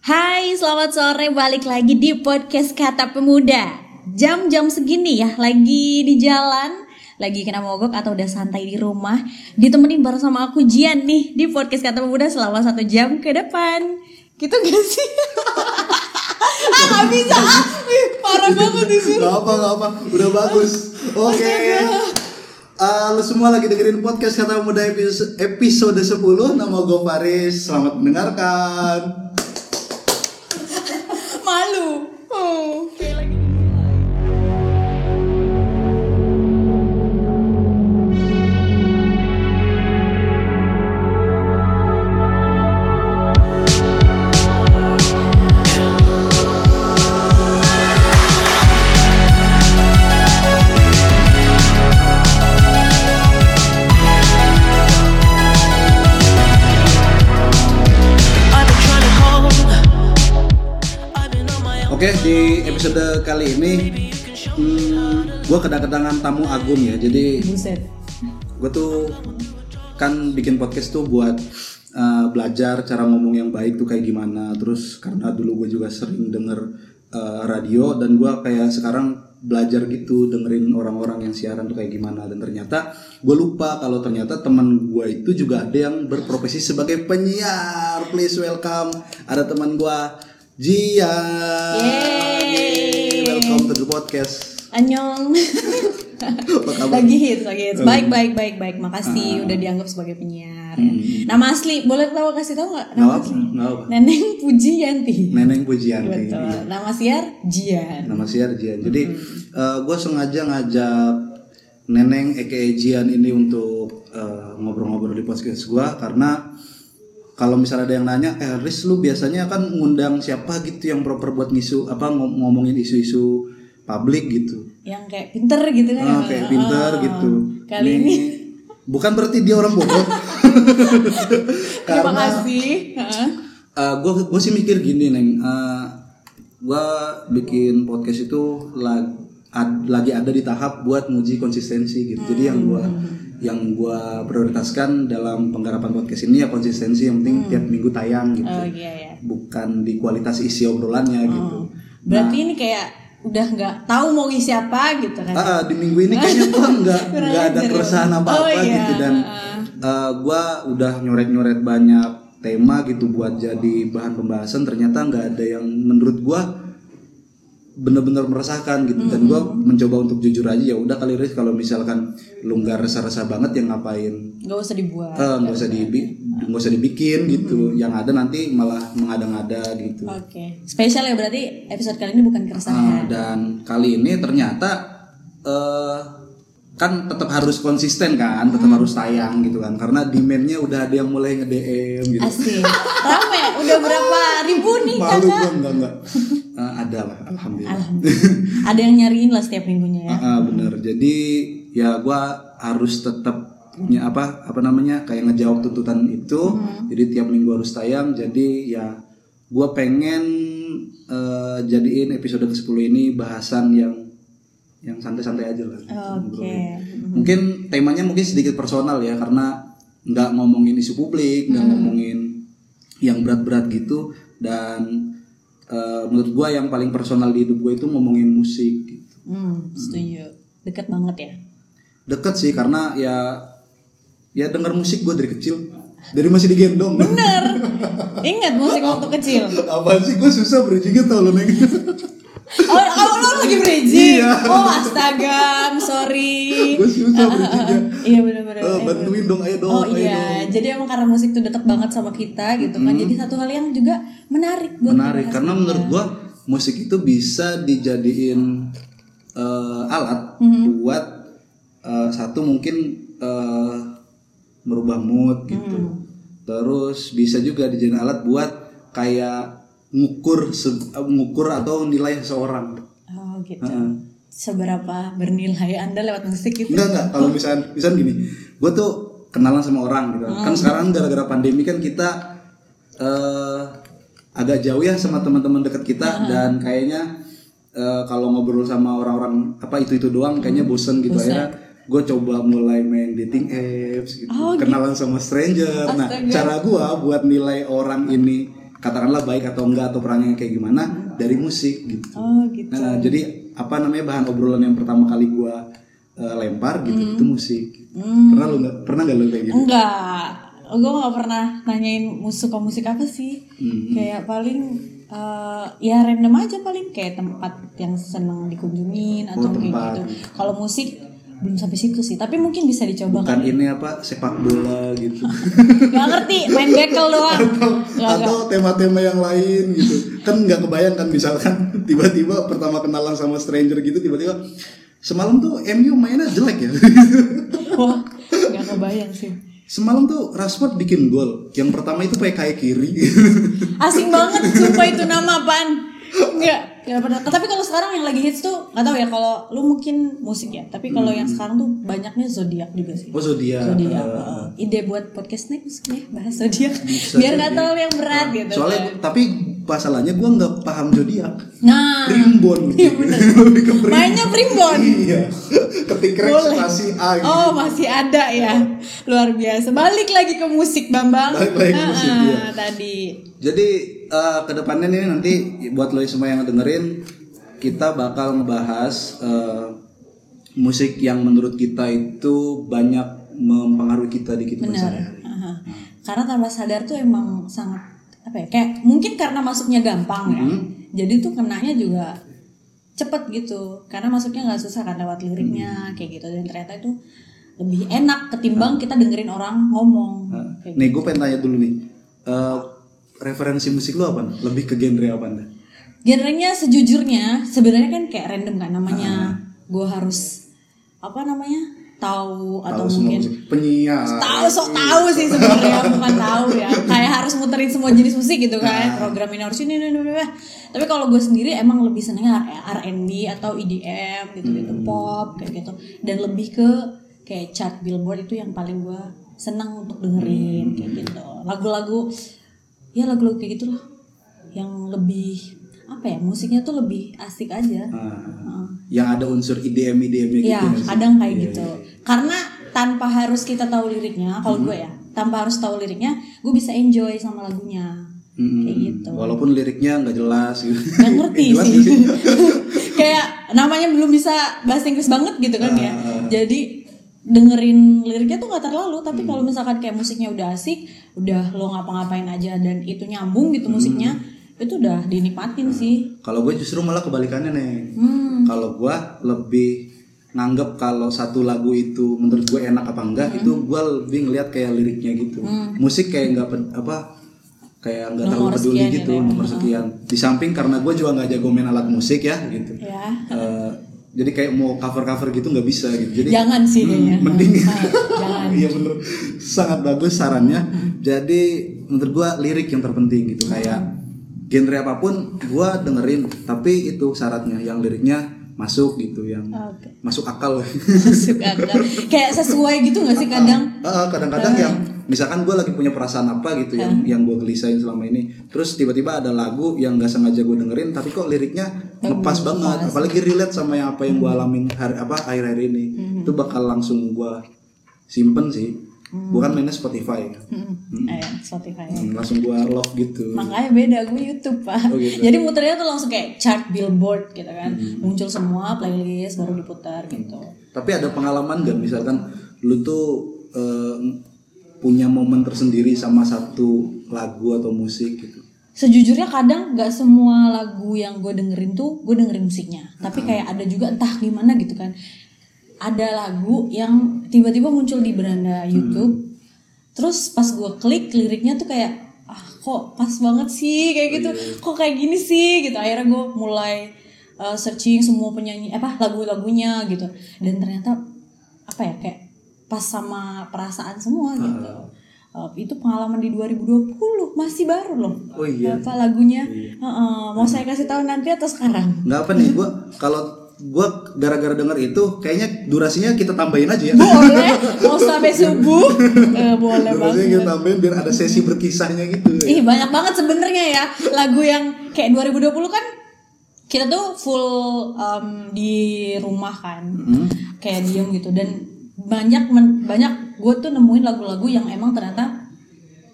Hai, selamat sore. Balik lagi di podcast Kata Pemuda. Jam-jam segini ya, lagi di jalan, lagi kena mogok atau udah santai di rumah, ditemenin bareng sama aku Jian nih di podcast Kata Pemuda selama satu jam ke depan. Gitu gak sih? ah, gak bisa. Ah, parah banget disuruh. Gak apa, gak apa. Udah bagus. Oke. Uh, lu semua lagi dengerin podcast Kata Muda episode, episode 10 Nama gue Faris Selamat mendengarkan kali ini hmm, Gue kedatangan tamu agung ya. Jadi Buset. gue tuh kan bikin podcast tuh buat uh, belajar cara ngomong yang baik tuh kayak gimana. Terus karena dulu gue juga sering denger uh, radio dan gue kayak sekarang belajar gitu dengerin orang-orang yang siaran tuh kayak gimana. Dan ternyata gue lupa kalau ternyata teman gue itu juga ada yang berprofesi sebagai penyiar. Please welcome ada teman gue Jian Yeay. Welcome to the podcast Annyeong. apa kabar lagi hits, lagi hits. Baik, baik, baik, baik. Makasih udah dianggap sebagai penyiar. Nama asli, boleh tahu kasih tahu nggak? Nama apa, apa. Neneng Pujianti. Neneng Pujianti Betul. Nama siar Jian. nama siar Jian. Jadi gue sengaja ngajak Neneng Eke Jian ini untuk eh, ngobrol-ngobrol di podcast gue karena kalau misalnya ada yang nanya, eh Riz lu biasanya kan ngundang siapa gitu yang proper buat ngisu apa ngom- ngomongin isu-isu publik gitu. Yang kayak pinter gitu kan. Ah, kayak pinter Ah. gitu. Kali ini bukan berarti dia orang bodoh. terima kasih. Heeh. gue gue sih mikir gini neng gue bikin podcast itu lag- ad- lagi ada di tahap buat nguji konsistensi gitu jadi yang gue yang gue prioritaskan dalam penggarapan podcast ini ya konsistensi yang penting tiap minggu tayang gitu Oh iya ya. bukan di kualitas isi obrolannya gitu Berarti ini kayak udah nggak tahu mau ngisi apa gitu kan. ah di minggu ini kayaknya gue nggak nggak ada ya. keresahan apa apa Oh, iya. gitu dan gue udah nyoret nyoret banyak tema gitu buat jadi bahan pembahasan ternyata nggak ada yang menurut gue bener-bener meresahkan gitu dan gue mencoba untuk jujur aja ya udah kali Riz kalau misalkan lu nggak resah-resah banget ya ngapain Nggak usah dibuat. Eh, nggak usah dibi nggak usah dibikin gitu yang ada nanti malah mengada-ngada gitu Oke. Spesial ya berarti episode kali ini bukan Ah, keresahan. dan kali ini ternyata eh kan tetap harus konsisten kan, tetap Hmm. harus tayang gitu kan, karena demandnya udah ada yang mulai nge DM gitu. Asik. Rame, udah berapa ribu nih Malu kakak? gua enggak enggak. Ada lah, alhamdulillah. Alhamdulillah. Ada yang nyariin lah setiap minggunya ya. Ah, ah, bener. Jadi ya gua harus tetap punya apa apa namanya kayak ngejawab tuntutan itu. Hmm. Jadi tiap minggu harus tayang. Jadi ya gua pengen eh, jadiin episode ke-10 ini bahasan yang yang santai-santai aja lah. Oke. mungkin temanya mungkin sedikit personal ya karena nggak ngomongin isu publik nggak ngomongin yang berat-berat gitu dan eh, menurut gua yang paling personal di hidup gue itu ngomongin musik gitu. Hmm, setuju. Deket banget ya. deket sih karena ya ya denger musik gue dari kecil dari masih digendong Bener. Ingat musik waktu kecil. apa sih gue susah bridgingnya tau lo neng Oh, oh lo lagi bridging. Iya. Oh, astaga, I'm sorry. gue susah bridgingnya Iya bener-bener. Eh, bantuin dong ayo dong Oh ayo iya, dong jadi emang karena musik tuh dekat banget sama kita gitu kan. Jadi satu hal yang juga menarik buat menarik karena menurut gua musik itu bisa dijadiin eh, alat Mhm. buat eh, satu mungkin eh, merubah mood gitu Mhm. terus bisa juga dijadiin alat buat kayak ngukur eh, ngukur atau nilai seseorang Oh gitu. Heeh. Seberapa bernilai Anda lewat musik gitu? enggak enggak. Kalau misalnya misalnya gini gua tuh kenalan sama orang gitu. Kan sekarang gara-gara pandemi kan kita eh agak jauh ya sama teman-teman dekat kita dan kayaknya eh, kalau ngobrol sama orang-orang apa itu itu doang kayaknya bosen gitu. Akhirnya gue coba mulai main dating apps gitu. Oh, kenalan sama stranger. Nah Astaga. cara gue buat nilai orang ini katakanlah baik atau enggak atau perannya kayak gimana dari musik gitu. Oh gitu. Nah, jadi apa namanya bahan obrolan yang pertama kali gua eh, lempar gitu Hmm. itu musik. Pernah lu nggak pernah nggak lu kayak gitu? Enggak, gue gak pernah nanyain musik suka musik apa sih. Hmm. Kayak paling eh, ya random aja paling kayak tempat yang seneng dikunjungin atau Oh, kayak gitu. Kalau musik belum sampai situ sih, tapi mungkin bisa dicoba Bukan kan. ini apa sepak bola gitu. Gak ngerti, main bekel doang. Gak. atau tema-tema yang lain gitu kan nggak kebayang kan misalkan tiba-tiba pertama kenalan sama stranger gitu tiba-tiba semalam tuh MU mainnya jelek ya Wah, gak kebayang sih. semalam tuh Rashford bikin gol yang pertama itu pakai kaki kiri Asing banget, sumpah itu nama apaan? Enggak, gak pernah. Tapi kalau sekarang yang lagi hits tuh, gak tahu ya kalau lu mungkin musik ya. Tapi kalau yang sekarang tuh banyaknya zodiak juga sih. oh zodiak Zodiak. Eh, heeh. ide buat podcast next ya bahas zodiak. Biar nggak terlalu yang berat gitu. soalnya tapi masalahnya gue nggak paham zodiak Nah, primbon Iya, primbon mainnya primbon. iya ketik spasi A gitu. Oh masih ada ya, luar biasa. Balik lagi ke musik Bambang. Balik lagi ke musik, Heeh, iya. Tadi. Jadi eh, ke depannya nih nanti buat lo semua yang dengerin kita bakal ngebahas eh, musik yang menurut kita itu banyak mempengaruhi kita di kehidupan Benar. sehari-hari. Aha. Karena tanpa sadar tuh emang sangat apa ya? Kayak mungkin karena masuknya gampang ya. Hmm. Jadi tuh kenanya juga cepet gitu. Karena masuknya nggak susah kan lewat Hmm. liriknya kayak gitu dan ternyata itu lebih enak ketimbang kita dengerin orang ngomong. Kayak Nih gue pengen tanya dulu nih, eh, referensi musik lo apa? Lebih ke genre apa anda? Genrenya sejujurnya sebenarnya kan kayak random kan namanya. Ah. Gue harus apa namanya? tahu atau mungkin penyiar. tahu sok tahu sih sebenarnya bukan tahu ya kayak harus muterin semua jenis musik gitu kan program ini harus ini ini, ini, tapi kalau gue sendiri emang lebih senengnya R&B atau EDM gitu gitu pop kayak gitu dan lebih ke kayak chart billboard itu yang paling gue senang untuk dengerin kayak gitu lagu-lagu ya lagu-lagu kayak gitulah yang lebih apa ya musiknya tuh lebih asik aja Ah, yang ada unsur IDM IDM gitu. Iya, nggak sih? kadang kayak Iya, gitu. iya. Karena tanpa harus kita tahu liriknya, kalau gue ya, tanpa harus tahu liriknya, gue bisa enjoy sama lagunya. Mm-mm. Kayak gitu. Walaupun liriknya nggak jelas gitu. Gak ngerti sih. nggak? Kayak namanya belum bisa bahasa Inggris banget gitu kan ya. Ah. Jadi dengerin liriknya tuh nggak terlalu, tapi Hmm. kalau misalkan kayak musiknya udah asik, udah lo ngapa-ngapain aja dan itu nyambung gitu musiknya, Hmm. itu udah dinikmatin sih. Kalau gue justru malah kebalikannya nih. Hmm. Kalau gue lebih nganggep kalau satu lagu itu menurut gue enak apa enggak Hmm. itu gue lebih ngeliat kayak liriknya gitu. Musik kayak nggak apa kayak nggak terlalu peduli gitu gitu ya. nomor sekian. Di samping karena gue juga nggak jago main alat musik ya gitu. Ya. Eh, jadi kayak mau cover cover gitu nggak bisa gitu. Jadi Jangan sih Hmm, kayaknya. mending. Iya bener sangat bagus sarannya. Jadi menurut gua lirik yang terpenting gitu kayak genre apa pun gua dengerin tapi itu syaratnya yang liriknya masuk gitu yang Oke. masuk akal. Masuk akal. Kayak sesuai gitu gak sih kadang? Ah, kadang-kadang yang misalkan gue lagi punya perasaan apa gitu yang yang gue gelisain selama ini terus tiba-tiba ada lagu yang gak sengaja gue dengerin tapi kok liriknya ngepas banget apalagi relate sama yang apa yang gue alamin hari apa akhir-akhir ini itu bakal langsung gue simpen sih bukan mainnya Spotify Hmm. Eh, Spotify. Hmm, langsung gue love gitu Makanya beda gue YouTube pak. Oh, gitu. Jadi muternya tuh langsung kayak chart billboard gitu kan, muncul semua playlist baru diputar gitu. tapi ada pengalaman gak misalkan lu tuh eh, punya momen tersendiri sama satu lagu atau musik gitu Sejujurnya kadang nggak semua lagu yang gue dengerin tuh gue dengerin musiknya, tapi kayak ada juga entah gimana gitu kan. Ada lagu yang tiba-tiba muncul di beranda YouTube, terus pas gue klik liriknya tuh kayak ah kok pas banget sih kayak gitu, kok kayak gini sih gitu. Akhirnya gue mulai uh, searching semua penyanyi apa lagu-lagunya gitu, dan ternyata apa ya kayak pas sama perasaan semua gitu. Uh, itu pengalaman di 2020 masih baru loh. Oh iya. Apa lagunya? Heeh, mau saya kasih tahu nanti atau sekarang? nggak apa nih gue kalau gue gara-gara denger itu kayaknya durasinya kita tambahin aja ya. Boleh, mau sampai subuh? Eh, boleh durasinya banget. kita tambahin biar ada sesi berkisahnya gitu Ih banyak banget sebenarnya ya. Lagu yang kayak 2020 kan kita tuh full um, di rumah kan, kayak diem gitu. Dan banyak men- banyak gue tuh nemuin lagu-lagu yang emang ternyata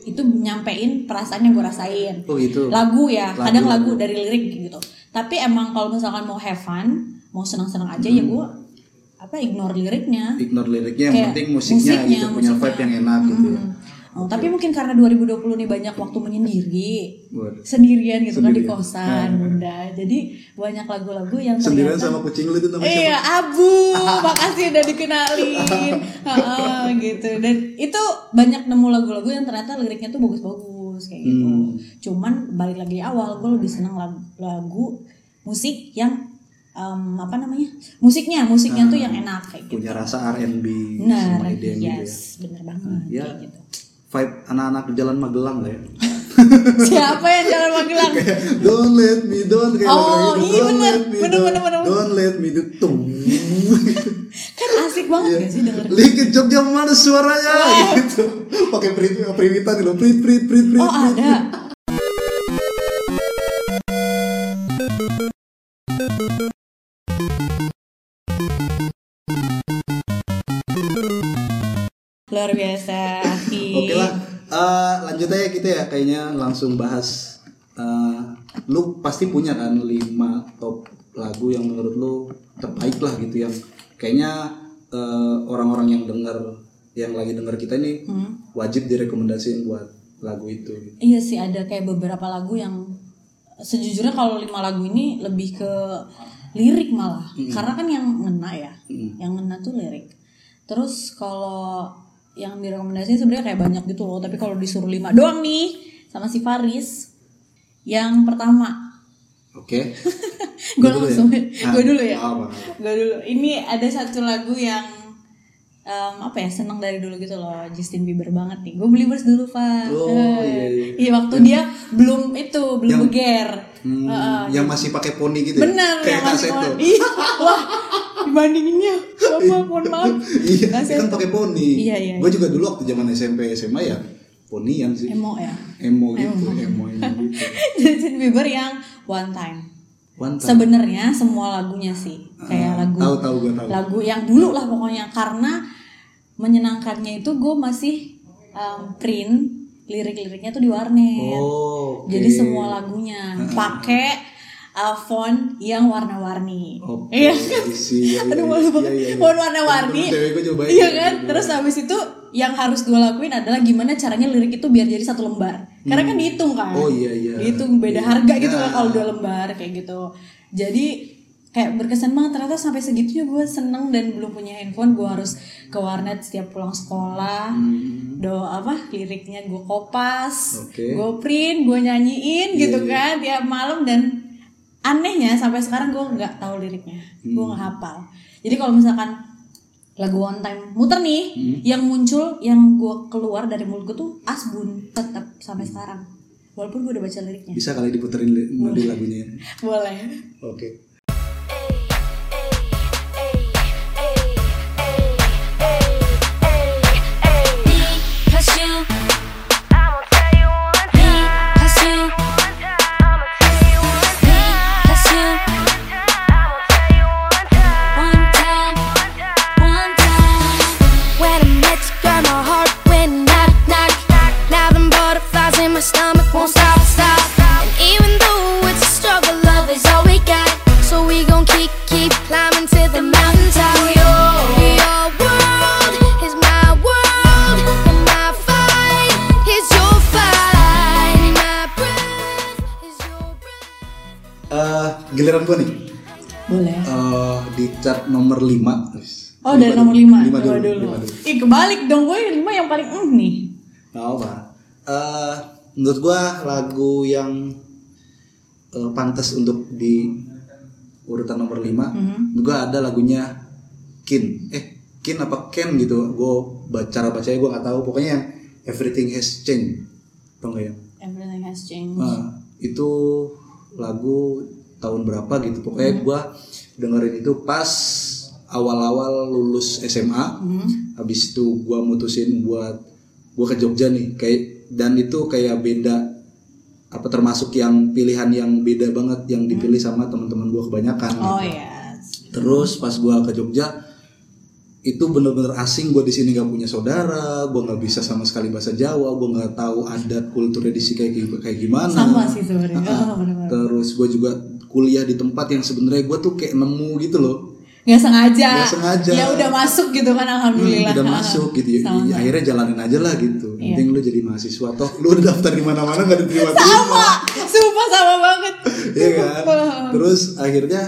itu nyampein perasaan yang gue rasain. Oh gitu. lagu ya. Lagu. kadang lagu dari lirik gitu. Tapi emang kalau misalkan mau have fun mau senang-senang aja ya gue apa ignore liriknya Ignore liriknya, yang Kayak penting musiknya, musiknya, gitu, punya musiknya. vibe yang enak gitu ya. Hmm. Oh, tapi mungkin karena 2020 nih banyak waktu menyendiri sendirian gitu kan di Sendirian. kosan bunda jadi banyak lagu-lagu yang Sendirian ternyata sama kucing lu itu namanya siapa? Iya, Abu. Makasih udah dikenalin. Heeh, gitu. Dan itu banyak nemu lagu-lagu yang ternyata liriknya tuh bagus-bagus kayak gitu. Hmm. Cuman balik lagi awal, gue lebih seneng lagu, lagu musik yang em, apa namanya? Musiknya, musiknya tuh yang enak kayak gitu. Punya rasa R&B Benar, sama EDM gitu ya. yes, bener banget Ya. kayak gitu. Vibe anak-anak di jalan Magelang lah ya. Siapa yang jalan Magelang? don't let me down kayak Oh, lagu itu. iya Don't bener. Bener, bener, bener. Don't let me do tung. kan asik banget gak sih denger? Likit Jogja mana suaranya gitu. Pakai priwitan gitu. Prit prit prit prit. Oh ada. Luar biasa. Oke lah. Eh, lanjut aja kita ya kayaknya langsung bahas eh, lu pasti punya kan 5 top lagu yang menurut lu terbaik lah gitu yang kayaknya eh, orang-orang yang denger yang lagi denger kita ini Hmm. wajib direkomendasiin buat lagu itu gitu. Iya sih ada kayak beberapa lagu yang sejujurnya kalau lima lagu ini lebih ke lirik malah karena kan yang ngena ya Mm. yang ngena tuh lirik terus kalau yang direkomendasiin sebenarnya kayak banyak gitu loh. Tapi kalau disuruh lima doang nih sama si Faris yang pertama. Oke. gue Gua dulu langsung ya? gue dulu ya? Ah, gue dulu. Ini ada satu lagu yang em, apa ya seneng dari dulu gitu loh. Justin Bieber banget nih. Gue beli dulu Pak Oh, Eh, iya, iya. iya. waktu dia belum itu belum Yang- beger Hmm, Heeh. yang masih pakai poni gitu ya? bener Kayak yang masih iya wah dibandinginnya apa mohon maaf iya, Kaset. kan pakai poni. Iya, iya, Gue juga dulu waktu zaman SMP SMA ya ponian sih. emo ya Emo gitu, emo, emo gitu. Justin Bieber yang One Time sebenarnya semua lagunya sih kayak Ah, lagu tahu tahu gue tahu. lagu yang dulu lah pokoknya karena menyenangkannya itu gue masih um, print lirik-liriknya tuh di warnet Oh, oke. jadi semua lagunya pakai uh, font yang warna-warni. Oke, iya. Ya, ya, aduh malu ya, banget. ya, ya. font warna-warni. Iya kan? terus habis itu yang harus gue lakuin adalah gimana caranya lirik itu biar jadi satu lembar. Karena kan dihitung kan. Oh, iya, iya. dihitung beda Iya. harga gitu lah Nah. kalau dua lembar kayak gitu. Jadi kayak berkesan banget. Ternyata sampai segitunya gue seneng dan belum punya handphone gue harus ke warnet setiap pulang sekolah. Hmm. do apa liriknya gue kopas Oke. gue print gue nyanyiin gitu kan tiap malam dan anehnya sampai sekarang gue nggak tahu liriknya. Gue nggak hafal. Jadi kalau misalkan lagu one time muter nih yang muncul yang gue keluar dari mulut gue tuh asbun tetap sampai sekarang. Walaupun gue udah baca liriknya. Bisa kali diputerin di lagunya. boleh. Oke. Because oh dari nomor lima lima Coba dulu, dulu, ih kebalik dong gue yang lima yang paling eh nih Gak apa. Eh, menurut gua lagu yang eh, pantas untuk di urutan nomor 5 menurut gua ada lagunya Kin. Eh, Kin apa Ken gitu. Baca cara bacanya gua nggak tahu. Pokoknya Everything Has Changed. Tau gak ya? everything has changed Nah, itu lagu tahun berapa gitu. Pokoknya gua dengerin itu pas awal-awal lulus SMA. Habis itu gua mutusin buat gua ke Jogja nih. Kayak dan itu kayak beda apa termasuk yang pilihan yang beda banget yang dipilih sama teman-teman gua kebanyakan. oh gitu. ya Terus pas gua ke Jogja itu bener-bener asing gue di sini gak punya saudara gue nggak bisa sama sekali bahasa Jawa gue nggak tahu adat kulturnya di sini kayak kayak gimana Sama sih sebenarnya. Oh, terus gue juga kuliah di tempat yang sebenarnya gue tuh kayak nemu gitu loh nggak sengaja. Nggak sengaja. ya udah masuk gitu kan Hmm, alhamdulillah udah masuk gitu. Ya, Sama. ya, akhirnya jalanin aja lah gitu. Iya. penting lu jadi mahasiswa toh. Lu udah daftar di mana-mana gak diterima sama. sumpah sama banget. Iya kan? Terus akhirnya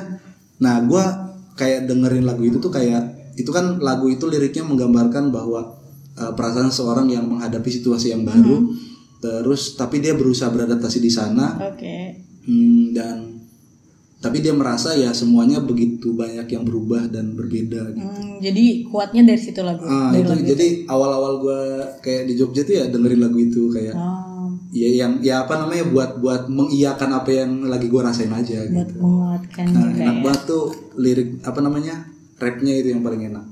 nah gue kayak dengerin lagu itu tuh kayak itu kan lagu itu liriknya menggambarkan bahwa uh, perasaan seorang yang menghadapi situasi yang baru. Hmm. terus tapi dia berusaha beradaptasi di sana. Oke. Hmm, dan tapi dia merasa ya semuanya begitu banyak yang berubah dan berbeda gitu. Hmm, jadi kuatnya dari situ lagu Ah, dari itu lagu jadi awal-awal gue kayak di Jogja tuh ya dengerin lagu itu kayak Oh, ya yang ya apa namanya buat buat mengiyakan apa yang lagi gue rasain aja gitu. buat menguatkan Nah, enak ya banget tuh lirik apa namanya rapnya itu yang paling enak.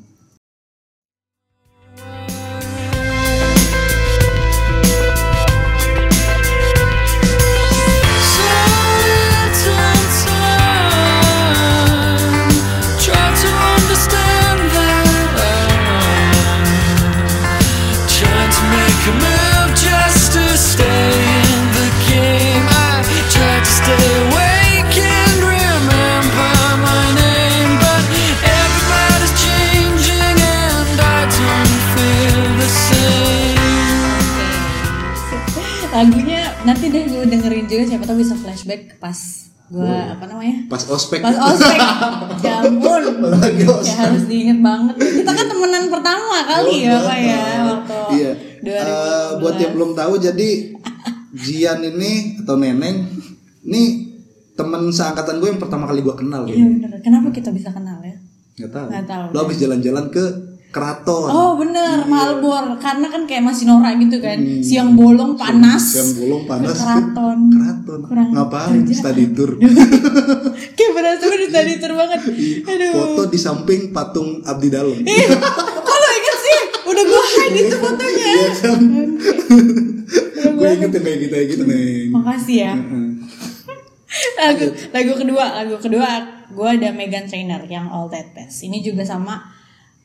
Lagunya nanti deh gue dengerin juga siapa tahu bisa flashback pas gue apa namanya Pas ospek. pas ospek ya ampun Lagi ya ospek. harus diinget banget kita kan temenan pertama kali ya pak ya waktu Iya. 2014. Eh, buat yang belum tahu jadi Jian ini atau Neneng ini teman seangkatan gue yang pertama kali gue kenal iya bener kenapa kita bisa kenal ya Nggak tahu. Nggak tahu. Lo habis jalan-jalan ke keraton. Oh bener, Malbor Karena kan kayak masih norak gitu kan Siang bolong panas Yang bolong panas Ke ke keraton keraton. Kurang Ngapain? kerjaan. Study tour. Kayak berasa udah tadi tur banget Aduh Foto di samping patung Abdi Kok lo inget sih? Udah gue hide itu fotonya Iya kan? Gue inget yang kayak gitu kayak gitu nih. Makasih ya lagu lagu kedua lagu kedua gue ada Megan Trainor yang All That Pass ini juga sama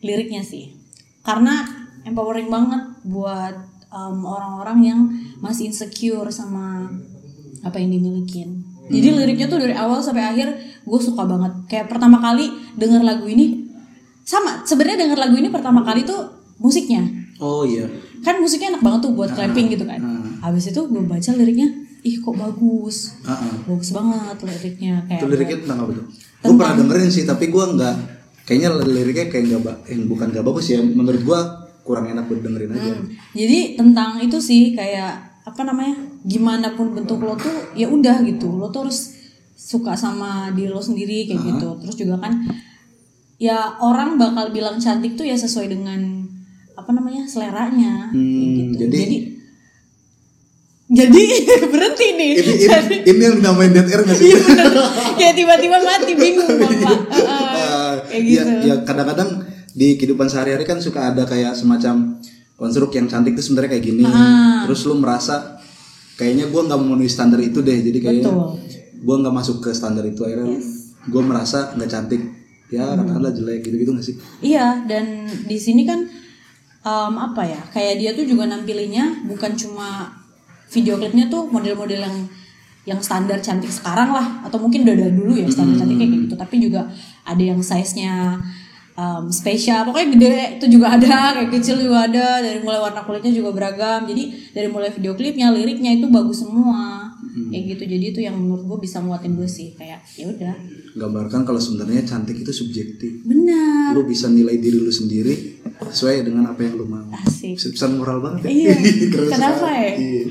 liriknya sih karena empowering banget buat um, orang-orang yang masih insecure sama apa yang dimilikin jadi liriknya tuh dari awal sampai akhir gue suka banget kayak pertama kali denger lagu ini sama sebenarnya denger lagu ini pertama kali tuh musiknya Oh iya. kan musiknya enak banget tuh buat clapping gitu kan ah. habis itu gue baca liriknya ih kok bagus Heeh. bagus banget liriknya kayak Itu liriknya tentang apa tuh? Gue pernah dengerin sih, tapi gue nggak. Kayaknya liriknya kayak nggak, ba- eh, bukan nggak bagus ya. Menurut gue kurang enak buat dengerin aja. Hmm. jadi tentang itu sih kayak apa namanya gimana pun bentuk lo tuh ya udah gitu lo tuh harus suka sama diri lo sendiri kayak gitu terus juga kan ya orang bakal bilang cantik tuh ya sesuai dengan apa namanya seleranya Hmm, gitu jadi- jadi jadi berhenti nih Ini, ini, ini yang dinamain dead air nggak sih? Iya bener. kayak tiba-tiba mati bingung bapak kayak ya, gitu ya kadang-kadang di kehidupan sehari-hari kan suka ada kayak semacam konstruk yang cantik tuh sebenarnya kayak gini. Ah. Terus lu merasa kayaknya gue nggak memenuhi standar itu deh. Jadi kayaknya gue nggak masuk ke standar itu akhirnya gue merasa nggak cantik. Ya Hmm. katakanlah jelek gitu-gitu gak sih? Iya, dan di sini kan em, apa ya? Kayak dia tuh juga nampilinnya bukan cuma video klipnya tuh model-model yang yang standar cantik sekarang lah atau mungkin udah dari dulu ya standar cantik kayak gitu tapi juga ada yang size-nya em, spesial pokoknya gede itu juga ada kayak kecil juga ada dari mulai warna kulitnya juga beragam jadi dari mulai video klipnya liriknya itu bagus semua kayak gitu jadi itu yang menurut gue bisa muatin gue sih kayak ya udah Gambarkan kalau sebenarnya cantik itu subjektif. benar Lu bisa nilai diri lu sendiri sesuai dengan apa yang lu mau. Asik. Pesan moral banget ya. Iya. Kenapa ya? Iya.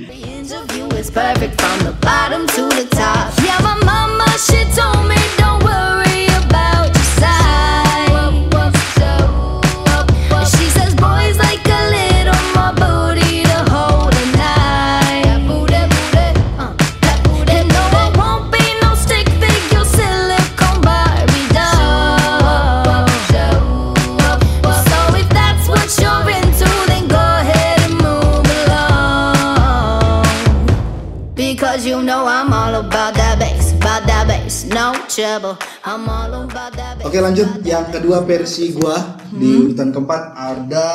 Oke lanjut yang kedua versi gua di urutan keempat ada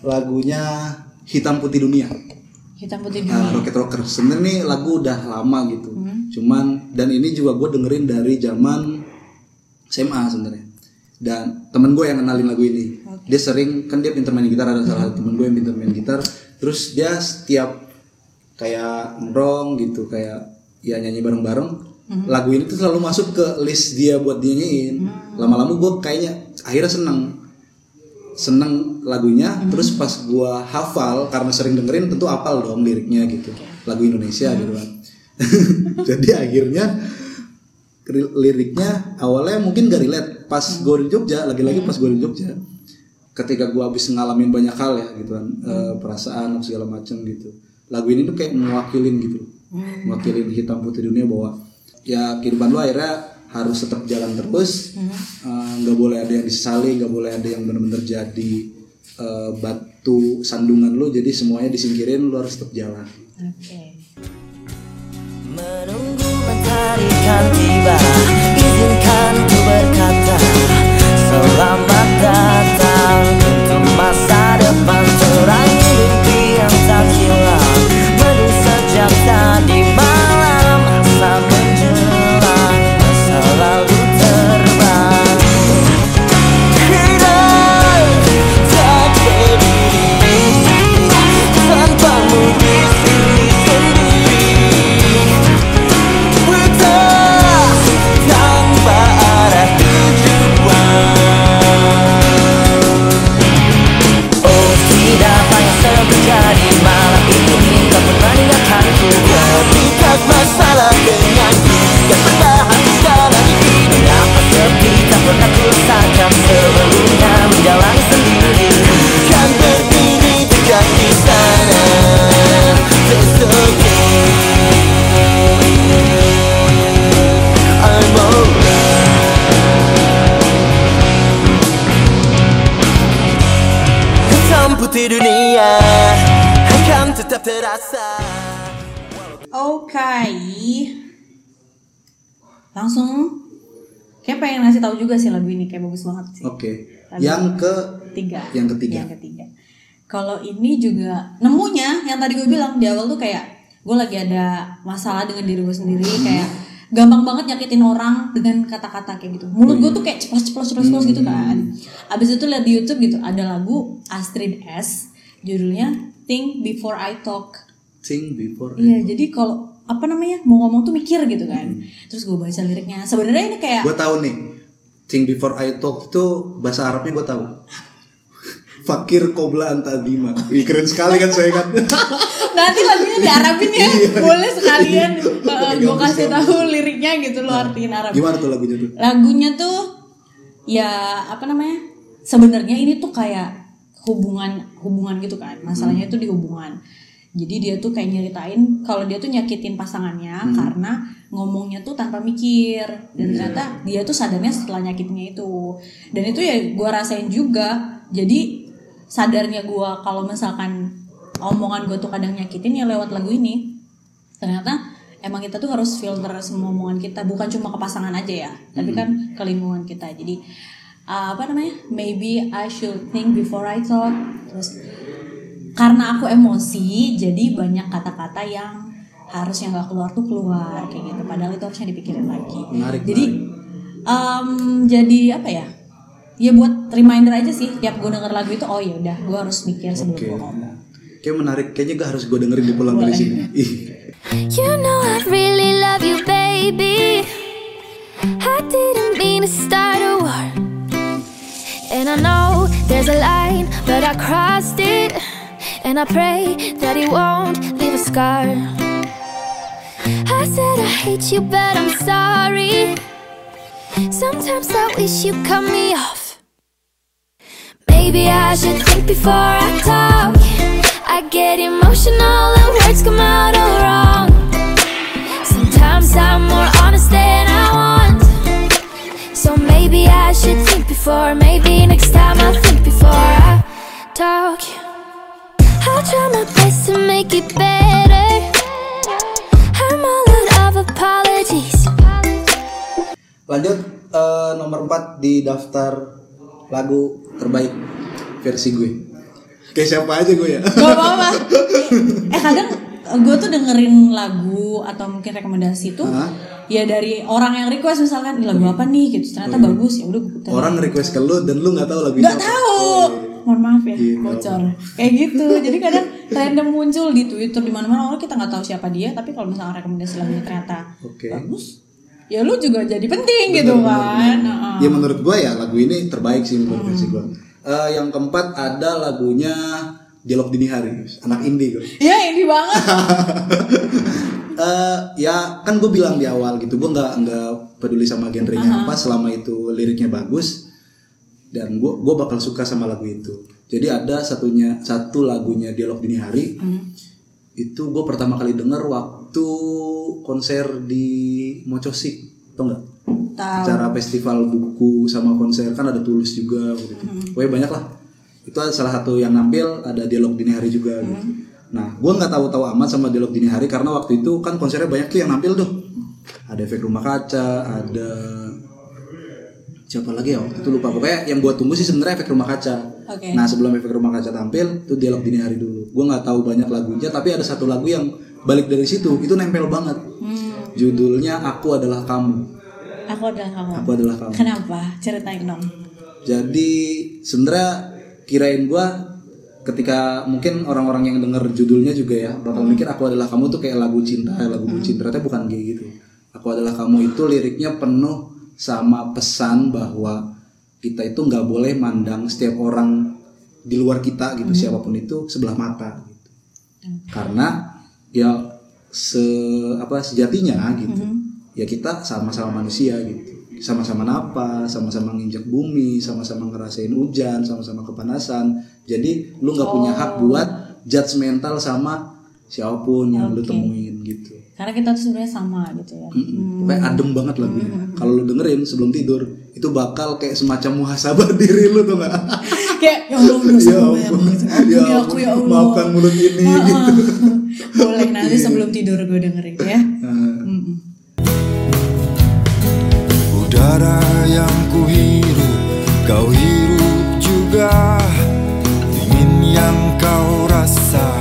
lagunya Hitam Putih Dunia. Hitam putih Ah, dulu. Rocket Rocker sebenarnya nih lagu udah lama gitu. Cuman dan ini juga gue dengerin dari zaman SMA sebenarnya. Dan temen gue yang kenalin lagu ini. Dia sering kan dia pinter main gitar ada salah satu temen gue yang pinter main gitar. Terus dia setiap kayak ngerong gitu kayak ya nyanyi bareng-bareng. Lagu ini tuh selalu masuk ke list dia buat dia nyanyiin. Lama-lama gue kayaknya akhirnya seneng. Seneng lagunya terus pas gua hafal karena sering dengerin tentu hafal dong liriknya gitu. Lagu Indonesia gitu kan. Jadi akhirnya ri- liriknya awalnya mungkin gak relate. Pas gue di Jogja lagi-lagi pas gue di Jogja ketika gua habis ngalamin banyak hal ya gitu kan eh, perasaan segala macam gitu. Lagu ini tuh kayak mewakilin gitu mewakilin hitam putih dunia bahwa ya kehidupan lu akhirnya harus tetap jalan terus. Eh, nggak boleh ada yang disesali nggak boleh ada yang benar-benar jadi eh, batu sandungan lu. Jadi semuanya disingkirin lu harus tetap jalan. Oke. Menunggu matahari juga sih lagu ini kayak bagus banget sih. oke yang ke Tiga. Yang ketiga. Yang ketiga. Kalau ini juga nemunya yang tadi gue bilang di awal tuh kayak gue lagi ada masalah dengan diri gue sendiri kayak gampang banget nyakitin orang dengan kata-kata kayak gitu. Mulut gue tuh kayak ceplos ceplos ceplos ceplos gitu kan. Abis itu lihat di YouTube gitu ada lagu Astrid S judulnya Think Before I Talk. sing before Iya, jadi kalau apa namanya mau ngomong tuh mikir gitu kan. Terus gue baca liriknya. Sebenarnya ini kayak gue tahu nih sing before I talk itu bahasa Arabnya gue tahu Fakir Kobla Antadima Wih, keren sekali kan saya kan nanti lagunya di Arabin ya. Boleh sekalian uh, gue kasih tahu liriknya gitu lo artiin Arab. gimana tuh lagunya tuh Lagunya tuh ya apa namanya? Sebenarnya ini tuh kayak hubungan hubungan gitu kan. Masalahnya itu di hubungan. Jadi dia tuh kayak nyeritain kalau dia tuh nyakitin pasangannya karena ngomongnya tuh tanpa mikir dan ternyata dia tuh sadarnya setelah nyakitinnya itu. Dan itu ya gua rasain juga. Jadi sadarnya gua kalau misalkan omongan gue tuh kadang nyakitin ya lewat lagu ini. Ternyata emang kita tuh harus filter semua omongan kita bukan cuma ke pasangan aja ya, tapi kan ke lingkungan kita. Jadi uh, apa namanya? Maybe I should think before I talk. Terus karena aku emosi jadi banyak kata-kata yang harusnya nggak keluar tuh keluar kayak gitu padahal itu harusnya dipikirin lagi Menarik, jadi em, jadi apa ya ya buat reminder aja sih tiap gue denger lagu itu oh ya udah gue harus mikir sebelum Oke. gue ngomong Kayak menarik, kayaknya gak harus gue dengerin di pulang dari sini. Ih, You know I really love you, baby. I didn't mean to start a war. And I know there's a line, but I crossed it. And I pray that it won't leave a scar. I said I hate you, but I'm sorry. Sometimes I wish you cut me off. Maybe I should think before I talk. I get emotional and words come out all wrong. Sometimes I'm more honest than I want. So maybe I should think before. Maybe next time I'll think before I talk. Try my best to make it better. I'm all out of apologies. Lanjut eh, nomor 4 di daftar lagu terbaik versi gue. Kayak siapa aja gue ya? Gak apa-apa. eh kadang gue tuh dengerin lagu atau mungkin rekomendasi tuh Hah? ya dari orang yang request misalkan "Ih, lagu apa nih gitu ternyata bagus ya udah gue putar. Orang request ke lu dan lu nggak tahu lagu nggak tahu mohon maaf ya Gitu. bocor kayak gitu jadi kadang random muncul di twitter di mana mana orang kita nggak tahu siapa dia tapi kalau misalnya rekomendasi lagunya ternyata Oke. bagus ya lu juga jadi penting gitu kan Heeh. Ya menurut gue ya lagu ini terbaik sih menurut versi gue. Eh, yang keempat ada lagunya Dialog Dini Hari, anak indie gue. ya ini banget Eh, ya kan gue bilang di awal gitu, gue nggak nggak peduli sama genrenya apa, selama itu liriknya bagus dan gue gue bakal suka sama lagu itu. Jadi ada satunya satu lagunya Dialog Dini Hari itu gue pertama kali denger waktu konser di Mocosik, tau nggak? acara festival buku sama konser kan ada tulis juga gitu. Pokoknya banyak lah. Itu ada salah satu yang nampil ada dialog dini hari juga gitu. Nah, gua nggak tahu-tahu amat sama dialog dini hari karena waktu itu kan konsernya banyak tuh yang nampil tuh. Ada efek rumah kaca, ada siapa lagi ya waktu itu lupa pokoknya yang gua tunggu sih sebenarnya efek rumah kaca. Oke. Nah sebelum efek rumah kaca tampil tuh dialog dini hari dulu. Gua nggak tahu banyak lagunya tapi ada satu lagu yang balik dari situ itu nempel banget. Judulnya Aku Adalah Kamu. aku adalah kamu Aku Adalah Kamu. kenapa ceritain dong Jadi sebenarnya kirain gua ketika mungkin orang-orang yang denger judulnya juga ya bakal mikir aku adalah kamu tuh kayak lagu cinta, lagu bucin. Ternyata bukan kayak gitu. Aku adalah kamu itu liriknya penuh sama pesan bahwa kita itu nggak boleh mandang setiap orang di luar kita gitu siapa pun itu sebelah mata gitu. Karena ya se apa sejatinya gitu. Ya kita sama-sama manusia gitu. Sama-sama napas, sama-sama nginjak bumi, sama-sama ngerasain hujan, sama-sama kepanasan. Jadi lu nggak punya hak buat judgmental sama siapa pun yang lu Oke. temuin gitu. Karena kita tuh sebenarnya sama gitu ya Mm-mm. Pokoknya adem banget lagunya. Kalau lu dengerin sebelum tidur, itu bakal kayak semacam muhasabah diri lu tuh nggak? kayak ya Allah dosa ya gitu. ya Ampuni aku ampun, ya Allah maafkan mulut ini. Heeh. gitu. boleh nanti sebelum tidur gue dengerin ya Mm-mm. Udara yang ku hirup Kau hirup juga Dingin yang kau rasa